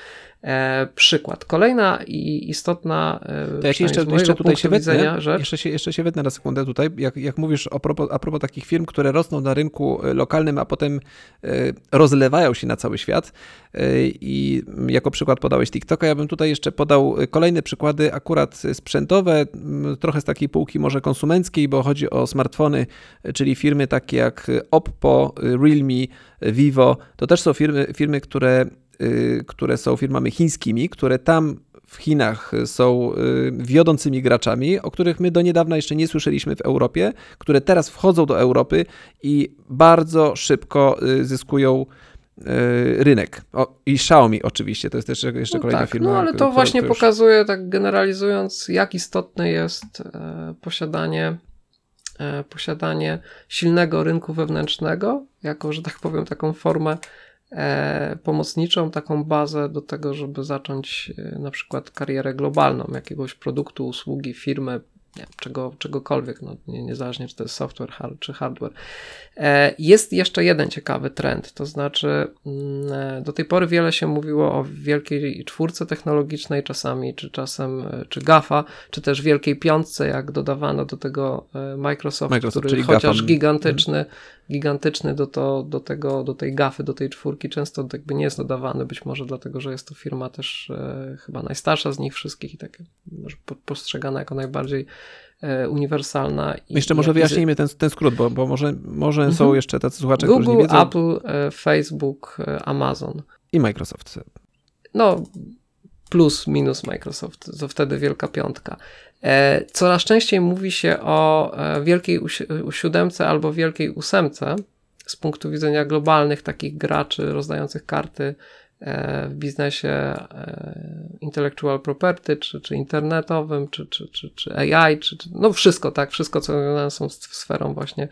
e, przykład. Kolejna i istotna e, to ja jeszcze, jeszcze tutaj się wetnę, rzecz. Jeszcze się, jeszcze się wetnę na sekundę tutaj, jak, jak mówisz a propos, a propos takich firm, które rosną na rynku e, lokalnym, a potem e, rozlewają się na cały świat i jako przykład podałeś TikToka, ja bym tutaj jeszcze podał kolejne przykłady akurat sprzętowe, trochę z takiej półki może konsumenckiej, bo chodzi o smartfony, czyli firmy takie jak Oppo, Realme, Vivo, to też są firmy, firmy które, y, które są firmami chińskimi, które tam w Chinach są y, wiodącymi graczami, o których my do niedawna jeszcze nie słyszeliśmy w Europie, które teraz wchodzą do Europy i bardzo szybko y, zyskują rynek. O, I Xiaomi oczywiście, to jest też jeszcze no kolejna tak, firma. No ale to właśnie już... pokazuje, tak generalizując, jak istotne jest e, posiadanie E, posiadanie silnego rynku wewnętrznego, jako, że tak powiem, taką formę e, pomocniczą, taką bazę do tego, żeby zacząć na przykład karierę globalną jakiegoś produktu, usługi, firmy, nie, czego, czegokolwiek, no, nie, niezależnie czy to jest software hard, czy hardware. E, jest jeszcze jeden ciekawy trend, to znaczy mm, e, do tej pory wiele się mówiło o wielkiej czwórce technologicznej czasami, czy czasem, e, czy GAFA, czy też wielkiej piątce, jak dodawano do tego Microsoft, Microsoft który chociaż GAFA. gigantyczny, mhm. Gigantyczny do, to, do, tego, do tej GAFy, do tej czwórki często jakby nie jest dodawany, być może dlatego, że jest to firma też e, chyba najstarsza z nich wszystkich i tak może postrzegana jako najbardziej E, uniwersalna. Jeszcze może wyjaśnijmy ten, ten skrót, bo, bo może, może mhm. są jeszcze tacy słuchacze, Google, którzy nie wiedzą. Apple, e, Facebook, e, Amazon. I Microsoft. No, plus, minus Microsoft, to wtedy wielka piątka. Coraz częściej mówi się o wielkiej siódemce albo wielkiej ósemce z punktu widzenia globalnych takich graczy rozdających karty w biznesie intellectual property, czy, czy internetowym, czy, czy, czy, czy AI, czy, czy, no wszystko, tak, wszystko, co związane są z sferą właśnie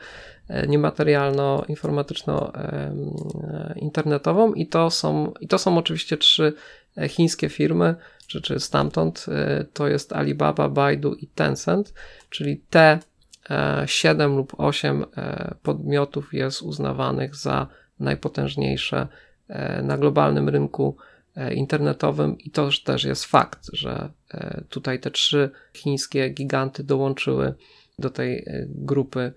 niematerialno-informatyczno-internetową i to są, i to są oczywiście trzy chińskie firmy, czy, czy stamtąd, to jest Alibaba, Baidu i Tencent, czyli te 7 lub 8 podmiotów jest uznawanych za najpotężniejsze e, na globalnym rynku e, internetowym i to też jest fakt, że e, tutaj te trzy chińskie giganty dołączyły do tej grupy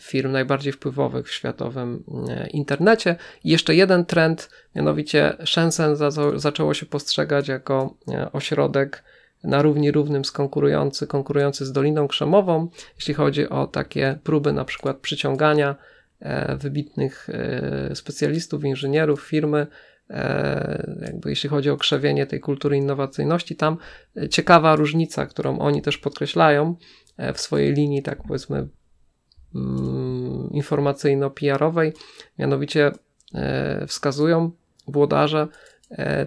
firm najbardziej wpływowych w światowym internecie. I jeszcze jeden trend, mianowicie Shenzhen zaczęło się postrzegać jako ośrodek na równi równym z konkurujący, konkurujący z Doliną Krzemową, jeśli chodzi o takie próby na przykład przyciągania E, wybitnych e, specjalistów, inżynierów, firmy, e, jakby jeśli chodzi o krzewienie tej kultury innowacyjności. Tam ciekawa różnica, którą oni też podkreślają w swojej linii, tak powiedzmy, informacyjno-PR-owej, mianowicie wskazują włodarze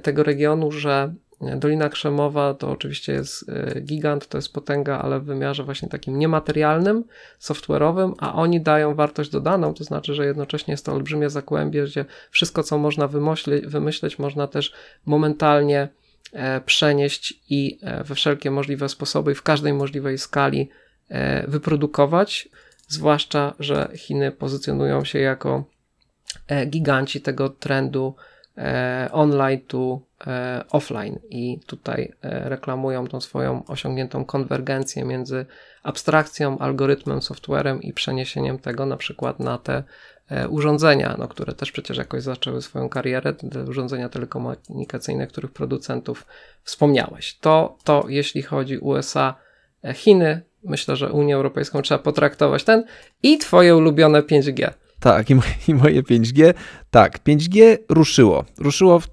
tego regionu, że Dolina Krzemowa to oczywiście jest e, gigant, to jest potęga, ale w wymiarze właśnie takim niematerialnym, software'owym, a oni dają wartość dodaną, to znaczy, że jednocześnie jest to olbrzymie zakłębie, gdzie wszystko, co można wymyślić, wymyśleć można też momentalnie e, przenieść i e, we wszelkie możliwe sposoby w każdej możliwej skali wyprodukować, zwłaszcza, że Chiny pozycjonują się jako giganci tego trendu online to E, offline i tutaj e, reklamują tą swoją osiągniętą konwergencję między abstrakcją, algorytmem, softwarem i przeniesieniem tego na przykład na te e, urządzenia, no, które też przecież jakoś zaczęły swoją karierę, te urządzenia telekomunikacyjne, których producentów wspomniałeś. To, to jeśli chodzi USA, Chiny, myślę, że Unię Europejską trzeba potraktować ten i twoje ulubione 5G. Tak, i moje, i moje 5G. Tak, 5G ruszyło. Ruszyło w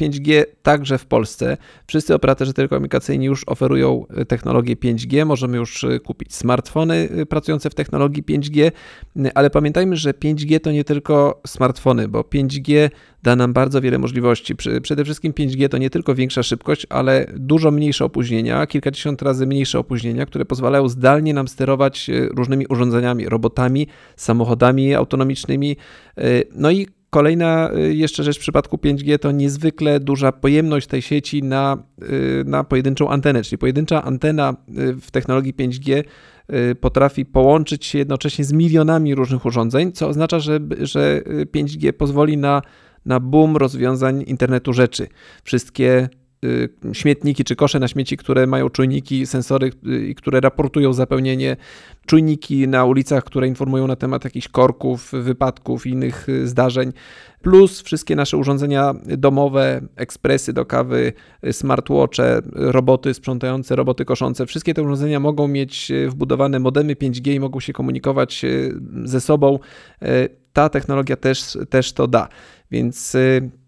5G także w Polsce. Wszyscy operatorzy telekomunikacyjni już oferują y, technologię 5G. Możemy już y, kupić smartfony y, pracujące w technologii 5G, ale pamiętajmy, że 5G to nie tylko smartfony, bo 5G da nam bardzo wiele możliwości. Przede wszystkim 5G to nie tylko większa szybkość, ale dużo mniejsze opóźnienia, kilkadziesiąt razy mniejsze opóźnienia, które pozwalają zdalnie nam sterować różnymi urządzeniami, robotami, samochodami autonomicznymi. No i Kolejna y, jeszcze rzecz w przypadku 5G to niezwykle duża pojemność tej sieci na, y, na pojedynczą antenę, czyli pojedyncza antena y, w technologii 5G potrafi połączyć się jednocześnie z milionami różnych urządzeń, co oznacza, że, że 5G pozwoli na, na boom rozwiązań internetu rzeczy. Wszystkie śmietniki czy kosze na śmieci, które mają czujniki, sensory y, i które raportują zapełnienie, czujniki na ulicach, które informują na temat jakichś korków, wypadków i innych y, zdarzeń, plus wszystkie nasze urządzenia domowe, ekspresy do kawy, smartwatche, roboty sprzątające, roboty koszące. Wszystkie te urządzenia mogą mieć wbudowane modemy 5G i mogą się komunikować ze sobą. Ta technologia też, też to da. Więc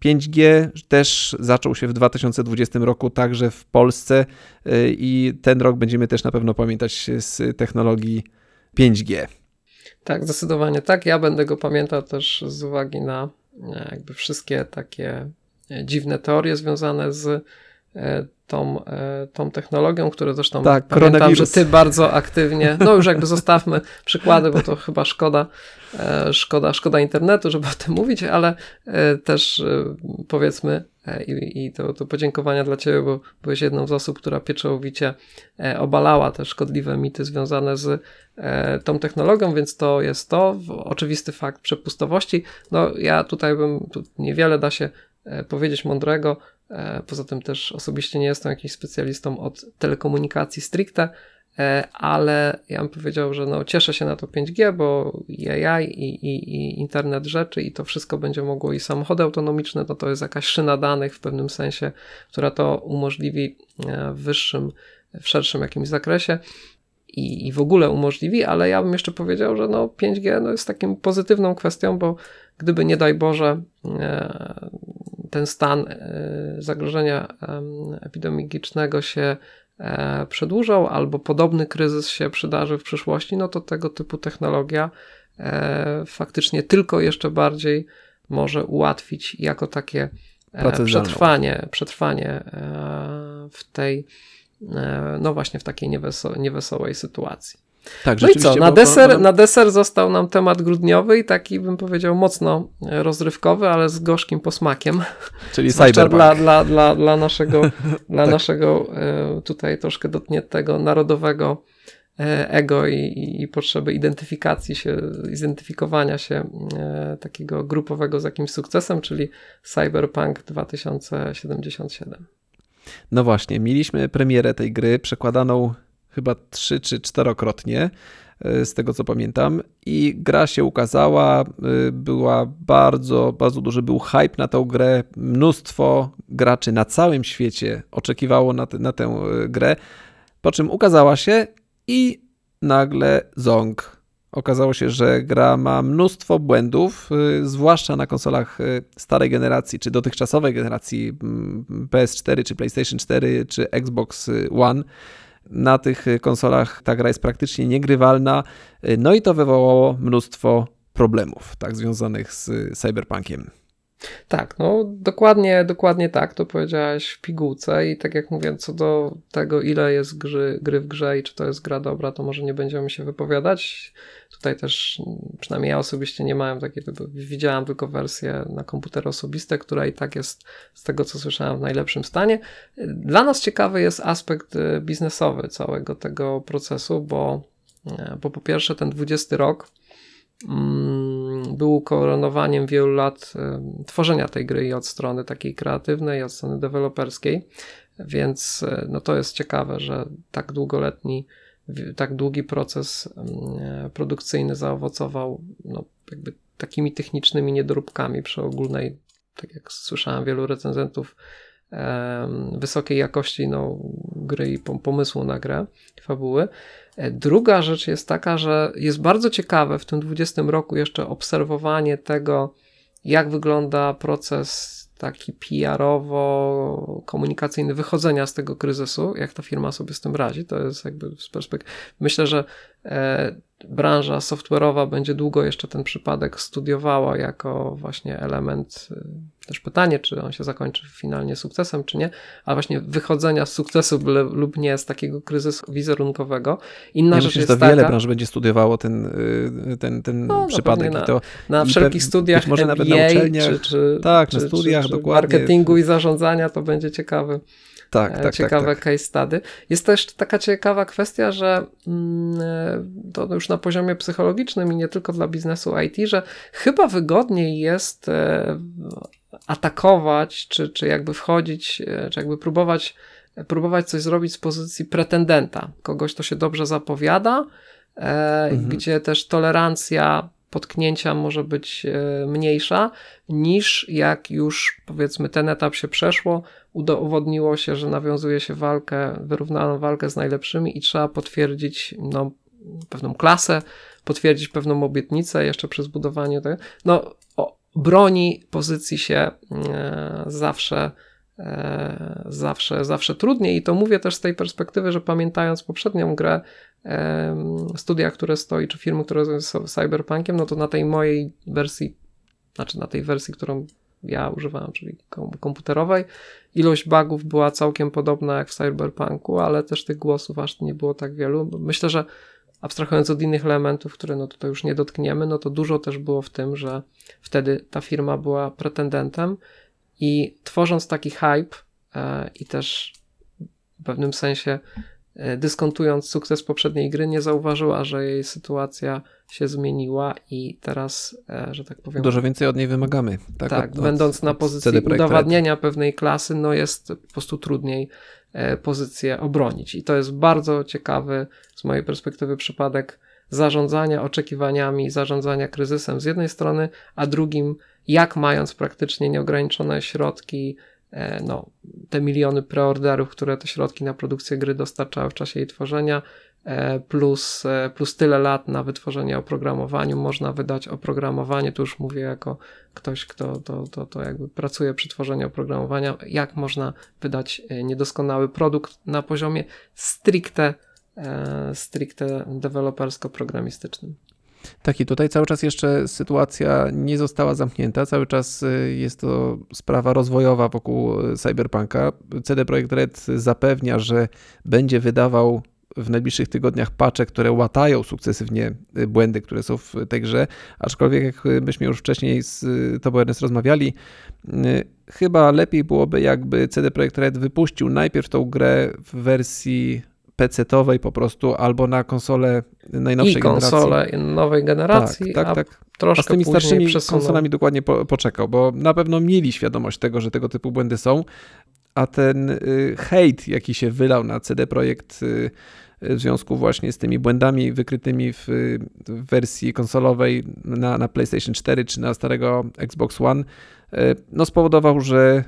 5G y, też zaczął się w 2020 roku także w Polsce y, i ten rok będziemy też na pewno pamiętać z technologii 5G. Tak, zdecydowanie tak. Ja będę go pamiętał też z uwagi na e, jakby wszystkie takie e, dziwne teorie związane z e, tą, tą technologią, które zresztą tak, pamiętam, że ty bardzo aktywnie, no już jakby zostawmy przykłady, bo to chyba szkoda, E, szkoda, szkoda internetu, żeby o tym mówić, ale e, też e, powiedzmy i, i to, to podziękowania dla Ciebie, bo byłeś jedną z osób, która pieczołowicie obalała te szkodliwe mity związane z tą technologią, więc to jest to. Oczywisty fakt przepustowości. No ja tutaj bym, tu niewiele da się powiedzieć mądrego, poza tym też osobiście nie jestem jakimś specjalistą od telekomunikacji stricte, E, ale ja bym powiedział, że no, cieszę się na to 5G, bo AI, i, i, i, internet rzeczy, i to wszystko będzie mogło, i samochody autonomiczne, no to jest jakaś szyna danych w pewnym sensie, która to umożliwi e, w wyższym, w szerszym jakimś zakresie. I, i w ogóle umożliwi, ale ja bym jeszcze powiedział, że no 5G no jest takim pozytywną kwestią, bo gdyby nie daj Boże e, ten stan zagrożenia epidemiologicznego się E, przedłużał, albo podobny kryzys się przydarzy w przyszłości, no to tego typu technologia e, faktycznie tylko jeszcze bardziej może ułatwić jako takie przetrwanie, przetrwanie w tej, no właśnie w takiej nieweso niewesołej sytuacji. Tak, no i co, na deser, na deser został nam temat grudniowy i taki bym powiedział mocno rozrywkowy, ale z gorzkim posmakiem. Czyli cyberpunk. Dla, dla, dla, dla naszego, dla tak. naszego tutaj troszkę dotkniętego narodowego E, ego i, i, potrzeby identyfikacji się, identyfikowania się e, takiego grupowego z jakimś sukcesem, czyli Cyberpunk 2077. No właśnie, mieliśmy premierę tej gry przekładaną chyba trzy czy czterokrotnie, e, z tego co pamiętam, i gra się ukazała, była bardzo, bardzo duży był hype na tą grę, mnóstwo graczy na całym świecie oczekiwało na, te, na tę grę, po czym ukazała się i nagle ząg. Okazało się, że gra ma mnóstwo błędów, zwłaszcza na konsolach starej generacji, czy dotychczasowej generacji mm, PS4, czy PlayStation 4, czy Xbox One. Na tych konsolach ta gra jest praktycznie niegrywalna, y, no i to wywołało mnóstwo problemów, tak, związanych z cyberpunkiem. Tak, no dokładnie, dokładnie tak, to powiedziałeś w pigułce i tak jak mówię, co do tego, ile jest gry, gry w grze i czy to jest gra dobra, to może nie będziemy się wypowiadać. Tutaj też, przynajmniej ja osobiście nie miałem takiej, widziałem tylko wersję na komputery osobiste, która i tak jest, z tego co słyszałem, w najlepszym stanie. Dla nas ciekawy jest aspekt y, biznesowy całego tego procesu, bo, y, bo po pierwsze ten 20 rok Mm, był koronowaniem wielu lat tworzenia tej gry i od strony takiej kreatywnej, i od strony deweloperskiej, więc e, no to jest ciekawe, że tak długoletni, tak długi proces e, produkcyjny zaowocował no, jakby takimi technicznymi niedoróbkami przy ogólnej, tak jak słyszałem wielu recenzentów, wysokiej jakości no, gry i pomysłu na grę, fabuły. E, druga rzecz jest taka, że jest bardzo ciekawe w tym 20 roku jeszcze obserwowanie tego, jak wygląda proces taki PR-owo-komunikacyjny wychodzenia z tego kryzysu, jak ta firma sobie z tym radzi. To jest jakby z perspektywy. Myślę, że branża software'owa będzie długo jeszcze ten przypadek studiowała jako właśnie element, y, też pytanie, czy on się zakończy finalnie sukcesem, czy nie, a właśnie wychodzenia z sukcesu lub nie z takiego kryzysu wizerunkowego. Inna ja rzecz myślę, jest że taka, wiele branż będzie studiowało ten, y, ten, ten no, przypadek. Na, I to, na wszelkich studiach może MBA, nawet na uczelniach. Czy, czy, tak, czy, na studiach, czy, dokładnie. marketingu i zarządzania to będzie ciekawy tak, tak, ciekawe tak, tak. case study. Jest też taka ciekawa kwestia, że mm, to już na poziomie psychologicznym i nie tylko dla biznesu IT, że chyba wygodniej jest e, atakować, czy, czy jakby wchodzić, e, czy jakby próbować, próbować coś zrobić z pozycji pretendenta, kogoś, kto się dobrze zapowiada, e, mhm. gdzie też tolerancja potknięcia może być mniejsza niż jak już powiedzmy ten etap się przeszło, udowodniło się, że nawiązuje się walkę, wyrównaną walkę z najlepszymi i trzeba potwierdzić no, pewną klasę, potwierdzić pewną obietnicę jeszcze przy zbudowaniu tego. No, broni pozycji się e, zawsze e, zawsze, zawsze trudniej i to mówię też z tej perspektywy, że pamiętając poprzednią grę, studia, które stoi, czy firmy, które są cyberpunkiem, no to na tej mojej wersji, znaczy na tej wersji, którą ja używałem, czyli komputerowej. Ilość bugów była całkiem podobna jak w Cyberpunku, ale też tych głosów aż nie było tak wielu. Myślę, że abstrahując od innych elementów, które no tutaj już nie dotkniemy, no to dużo też było w tym, że wtedy ta firma była pretendentem i tworząc taki hype e, i też w pewnym sensie dyskontując sukces poprzedniej gry, nie zauważyła, że jej sytuacja się zmieniła i teraz, e, że tak powiem. Dużo więcej od niej wymagamy. Tak, tak od, będąc od, na pozycji udowadnienia pewnej klasy, no jest po prostu trudniej e, pozycję obronić. I to jest bardzo ciekawy z mojej perspektywy przypadek zarządzania oczekiwaniami, zarządzania kryzysem z jednej strony, a drugim, jak mając praktycznie nieograniczone środki, E, no, te miliony preorderów, które te środki na produkcję gry dostarczały w czasie jej tworzenia, e, plus, e, plus tyle lat na wytworzenie oprogramowaniu można wydać oprogramowanie, tu już mówię jako ktoś, kto to, to, to jakby pracuje przy tworzeniu oprogramowania, jak można wydać niedoskonały produkt na poziomie stricte, stricte dewelopersko-programistycznym. Tak, i tutaj cały czas jeszcze sytuacja nie została zamknięta. Cały czas y, jest to sprawa rozwojowa wokół y, Cyberpunka. CD Projekt Red zapewnia, że będzie wydawał w najbliższych tygodniach patche, które łatają sukcesywnie y, błędy, które są w tej grze, aczkolwiek jak myśmy już wcześniej z Tobą Ernest rozmawiali, chyba lepiej byłoby jakby CD Projekt Red wypuścił najpierw tą grę w wersji PC-owej po prostu, albo na konsolę najnowszej I konsole generacji. nowej generacji, tak, tak, tak. troszkę A z tymi starszymi przesunął. konsolami dokładnie po, poczekał, bo na pewno mieli świadomość tego, że tego typu błędy są, a ten y, hejt, jaki się wylał na CD Projekt y, w związku właśnie z tymi błędami wykrytymi w, w wersji konsolowej na, na PlayStation 4 czy na starego Xbox One, y, no spowodował, że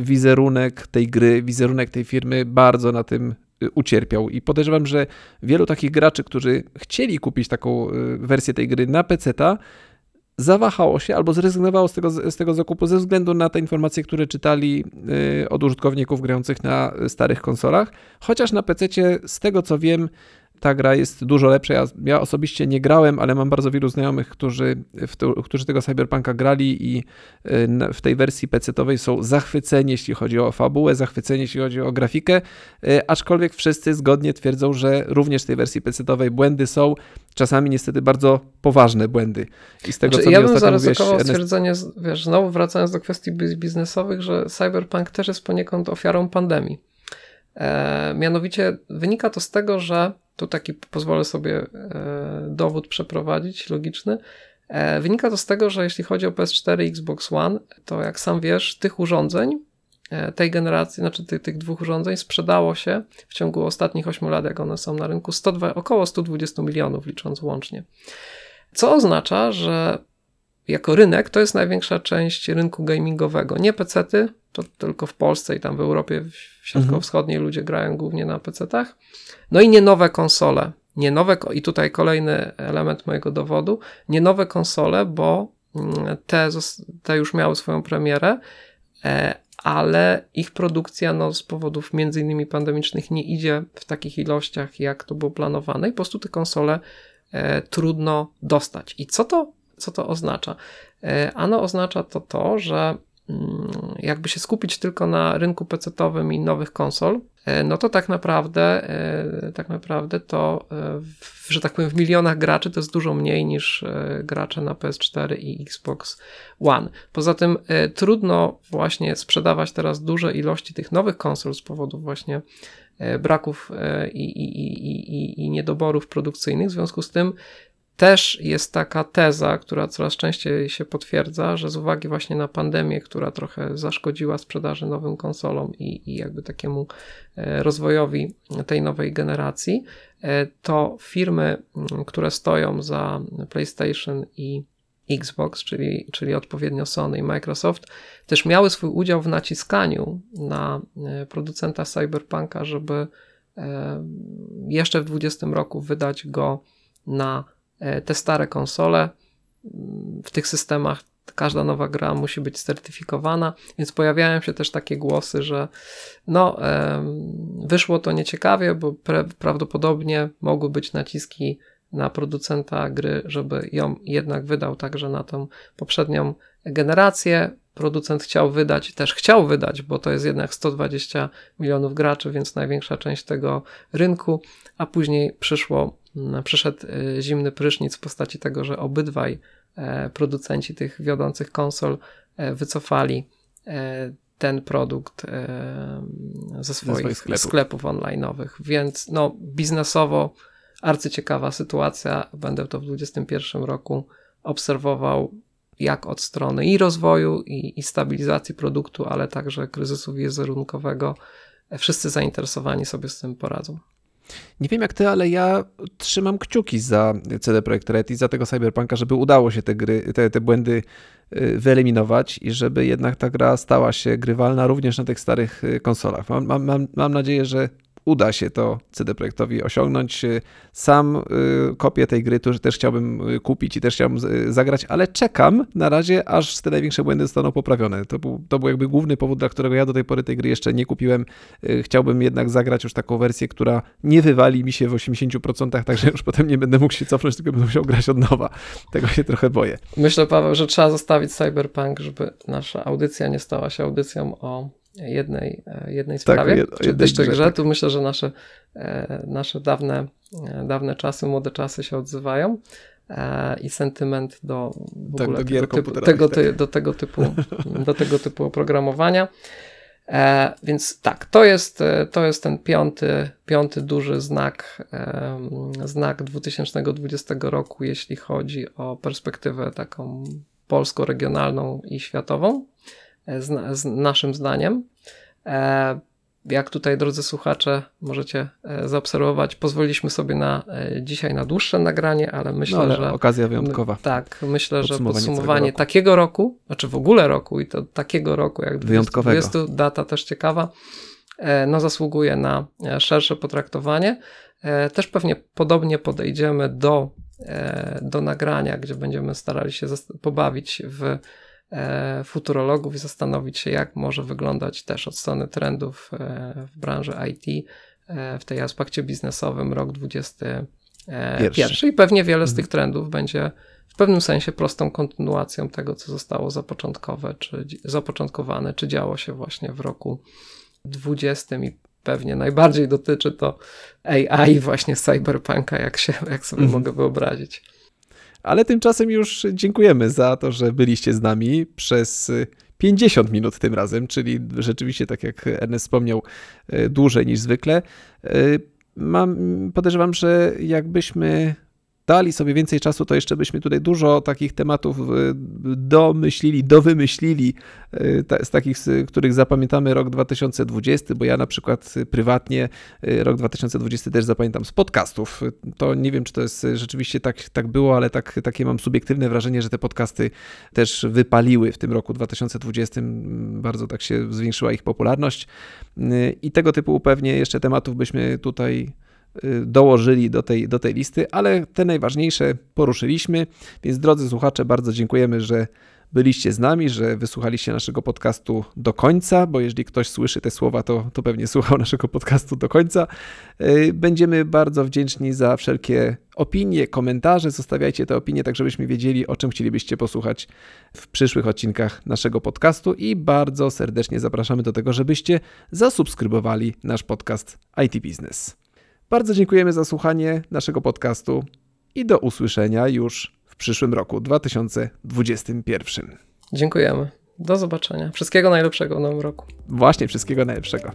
wizerunek tej gry, wizerunek tej firmy bardzo na tym Y, ucierpiał. I podejrzewam, że wielu takich graczy, którzy chcieli kupić taką y, wersję tej gry na PC-ta, zawahało się albo zrezygnowało z tego, z tego zakupu ze względu na te informacje, które czytali y, od użytkowników grających na starych konsolach. Chociaż na PC, z tego co wiem, ta gra jest dużo lepsza. Ja, ja, osobiście nie grałem, ale mam bardzo wielu znajomych, którzy, to, którzy tego Cyberpunka grali i y, w tej wersji PC-owej są zachwyceni, jeśli chodzi o fabułę, zachwyceni, jeśli chodzi o grafikę, y, aczkolwiek wszyscy zgodnie twierdzą, że również w tej wersji PC-owej błędy są, czasami niestety bardzo poważne błędy. I z tego, znaczy, co ja bym zaryzykował mówiłeś, stwierdzenie, wiesz, znowu wracając do kwestii biznesowych, że Cyberpunk też jest poniekąd ofiarą pandemii. E, mianowicie wynika to z tego, że tu taki pozwolę sobie e, dowód przeprowadzić logiczny. E, wynika to z tego, że jeśli chodzi o PS4 i Xbox One, to jak sam wiesz, tych urządzeń, e, tej generacji, znaczy tych, tych dwóch urządzeń sprzedało się w ciągu ostatnich 8 lat, jak one są na rynku, 102, około 120 milionów licząc łącznie. Co oznacza, że jako rynek to jest największa część rynku gamingowego. Nie pecety, to tylko w Polsce i tam w Europie środkowo-wschodniej mhm. ludzie grają głównie na pecetach. No i nie nowe konsole. Nie nowe, I tutaj kolejny element mojego dowodu. Nie nowe konsole, bo mm, te, te już miały swoją premierę, e, ale ich produkcja no, z powodów między innymi pandemicznych nie idzie w takich ilościach, jak to było planowane i po prostu te konsole e, trudno dostać. I co to, co to oznacza? E, ano oznacza to to, że mm, jakby się skupić tylko na rynku PC-owym i nowych konsol, E, no to tak naprawdę, e, tak naprawdę to, że tak powiem, w milionach graczy to jest dużo mniej niż gracze na PS4 i Xbox One. Poza tym trudno właśnie sprzedawać teraz duże ilości tych nowych konsol z powodu właśnie braków i, i, i, i, niedoborów produkcyjnych. W związku z tym też jest taka teza, która coraz częściej się potwierdza, że z uwagi właśnie na pandemię, która trochę zaszkodziła sprzedaży nowym konsolom i, i jakby takiemu e, rozwojowi tej nowej generacji, e, to firmy, które stoją za PlayStation i Xbox, czyli, czyli odpowiednio Sony i Microsoft, też miały swój udział w naciskaniu na e, producenta Cyberpunka, żeby jeszcze w 2020 roku wydać go na te stare konsole w tych systemach każda nowa gra musi być certyfikowana, więc pojawiają się też takie głosy, że no, wyszło to nieciekawie, bo prawdopodobnie mogły być naciski na producenta gry, żeby ją jednak wydał także na tą poprzednią generację. Producent chciał wydać, też chciał wydać, bo to jest jednak 120 milionów graczy, więc największa część tego rynku, a później przyszło przyszedł e, zimny prysznic w postaci tego, że obydwaj e, producenci tych wiodących konsol e, wycofali ten produkt ze swoich, ze swoich sklepów. sklepów online'owych, więc no biznesowo arcyciekawa sytuacja. Będę to w 2021 roku obserwował jak od strony i rozwoju, i, i stabilizacji produktu, ale także kryzysu wizerunkowego. Wszyscy zainteresowani sobie z tym poradzą. Nie wiem jak ty, ale ja trzymam kciuki za CD Projekt Red i za tego Cyberpunka, żeby udało się te, gry, te, te błędy y, wyeliminować i żeby jednak ta gra stała się grywalna również na tych starych y, konsolach. Mam, mam, mam nadzieję, że uda się to CD Projektowi osiągnąć. Sam y, kopię tej gry to też chciałbym y, kupić i też chciałbym y, zagrać, ale czekam na razie, aż te największe błędy zostaną poprawione. To był, to był jakby główny powód, dla którego ja do tej pory tej gry jeszcze nie kupiłem. Chciałbym jednak zagrać już taką wersję, która nie wywali mi się w 80%, także już potem nie będę mógł się cofnąć, tylko będę musiał grać od nowa. Tego się trochę boję. Myślę, Paweł, że trzeba zostawić Cyberpunk, żeby nasza audycja nie stała się audycją o jednej, e, jednej sprawie, jed- czy jeszcze grze, grze. tak. Tu myślę, że nasze, e, nasze dawne, e, dawne czasy, młode czasy się odzywają i sentyment do w Tak, ogóle do tego, typu, tego, tak. ty, do, tego typu, do tego typu oprogramowania. E, więc tak, to jest, to jest ten piąty, piąty duży znak, znak 2020 roku, jeśli chodzi o perspektywę taką polsko-regionalną i światową, z, z naszym zdaniem. E, jak tutaj, drodzy słuchacze, możecie e, zaobserwować, pozwoliliśmy sobie na e, dzisiaj na dłuższe nagranie, ale myślę, No, ale że okazja wyjątkowa. tak, myślę, że Podsumowanie podsumowanie całego roku. takiego roku, znaczy w ogóle roku i to takiego roku jak Wyjątkowego. 2020, data też ciekawa, e, no zasługuje na e, szersze potraktowanie. E, Też pewnie podobnie podejdziemy do, e, do nagrania, gdzie będziemy starali się pobawić w e, futurologów i zastanowić się, jak może wyglądać też od strony trendów e, w branży IT e, w tej aspekcie biznesowym rok 20 e, Pierwszy. pierwszy. I pewnie wiele z Mhm. tych trendów będzie w pewnym sensie prostą kontynuacją tego, co zostało zapoczątkowe, czy zapoczątkowane, czy działo się właśnie w roku 20 i pewnie najbardziej dotyczy to AI właśnie cyberpunka, jak, się, jak sobie Mhm. mogę wyobrazić. Ale tymczasem już dziękujemy za to, że byliście z nami przez y, 50 minut tym razem, czyli rzeczywiście, tak jak Ernest wspomniał, y, dłużej niż zwykle. Y, Mam, podejrzewam, że jakbyśmy dali sobie więcej czasu, to jeszcze byśmy tutaj dużo takich tematów y, domyślili, dowymyślili, y, z takich, z których zapamiętamy rok 2020, bo ja na przykład prywatnie y, rok 2020 też zapamiętam z podcastów. To nie wiem, czy to jest rzeczywiście tak, tak było, ale tak, takie mam subiektywne wrażenie, że te podcasty też wypaliły w tym roku 2020. mm, Bardzo tak się zwiększyła ich popularność. I tego typu pewnie jeszcze tematów byśmy tutaj dołożyli do tej, do tej listy, ale te najważniejsze poruszyliśmy. Więc drodzy słuchacze, bardzo dziękujemy, że byliście z nami, że wysłuchaliście naszego podcastu do końca, bo jeżeli ktoś słyszy te słowa, to, to pewnie słuchał naszego podcastu do końca. Y, Będziemy bardzo wdzięczni za wszelkie opinie, komentarze. Zostawiajcie te opinie, tak żebyśmy wiedzieli, o czym chcielibyście posłuchać w przyszłych odcinkach naszego podcastu i bardzo serdecznie zapraszamy do tego, żebyście zasubskrybowali nasz podcast IT Business. Bardzo dziękujemy za słuchanie naszego podcastu i do usłyszenia już w przyszłym roku 2021. Dziękujemy. Do zobaczenia. Wszystkiego najlepszego w nowym roku. Właśnie wszystkiego najlepszego.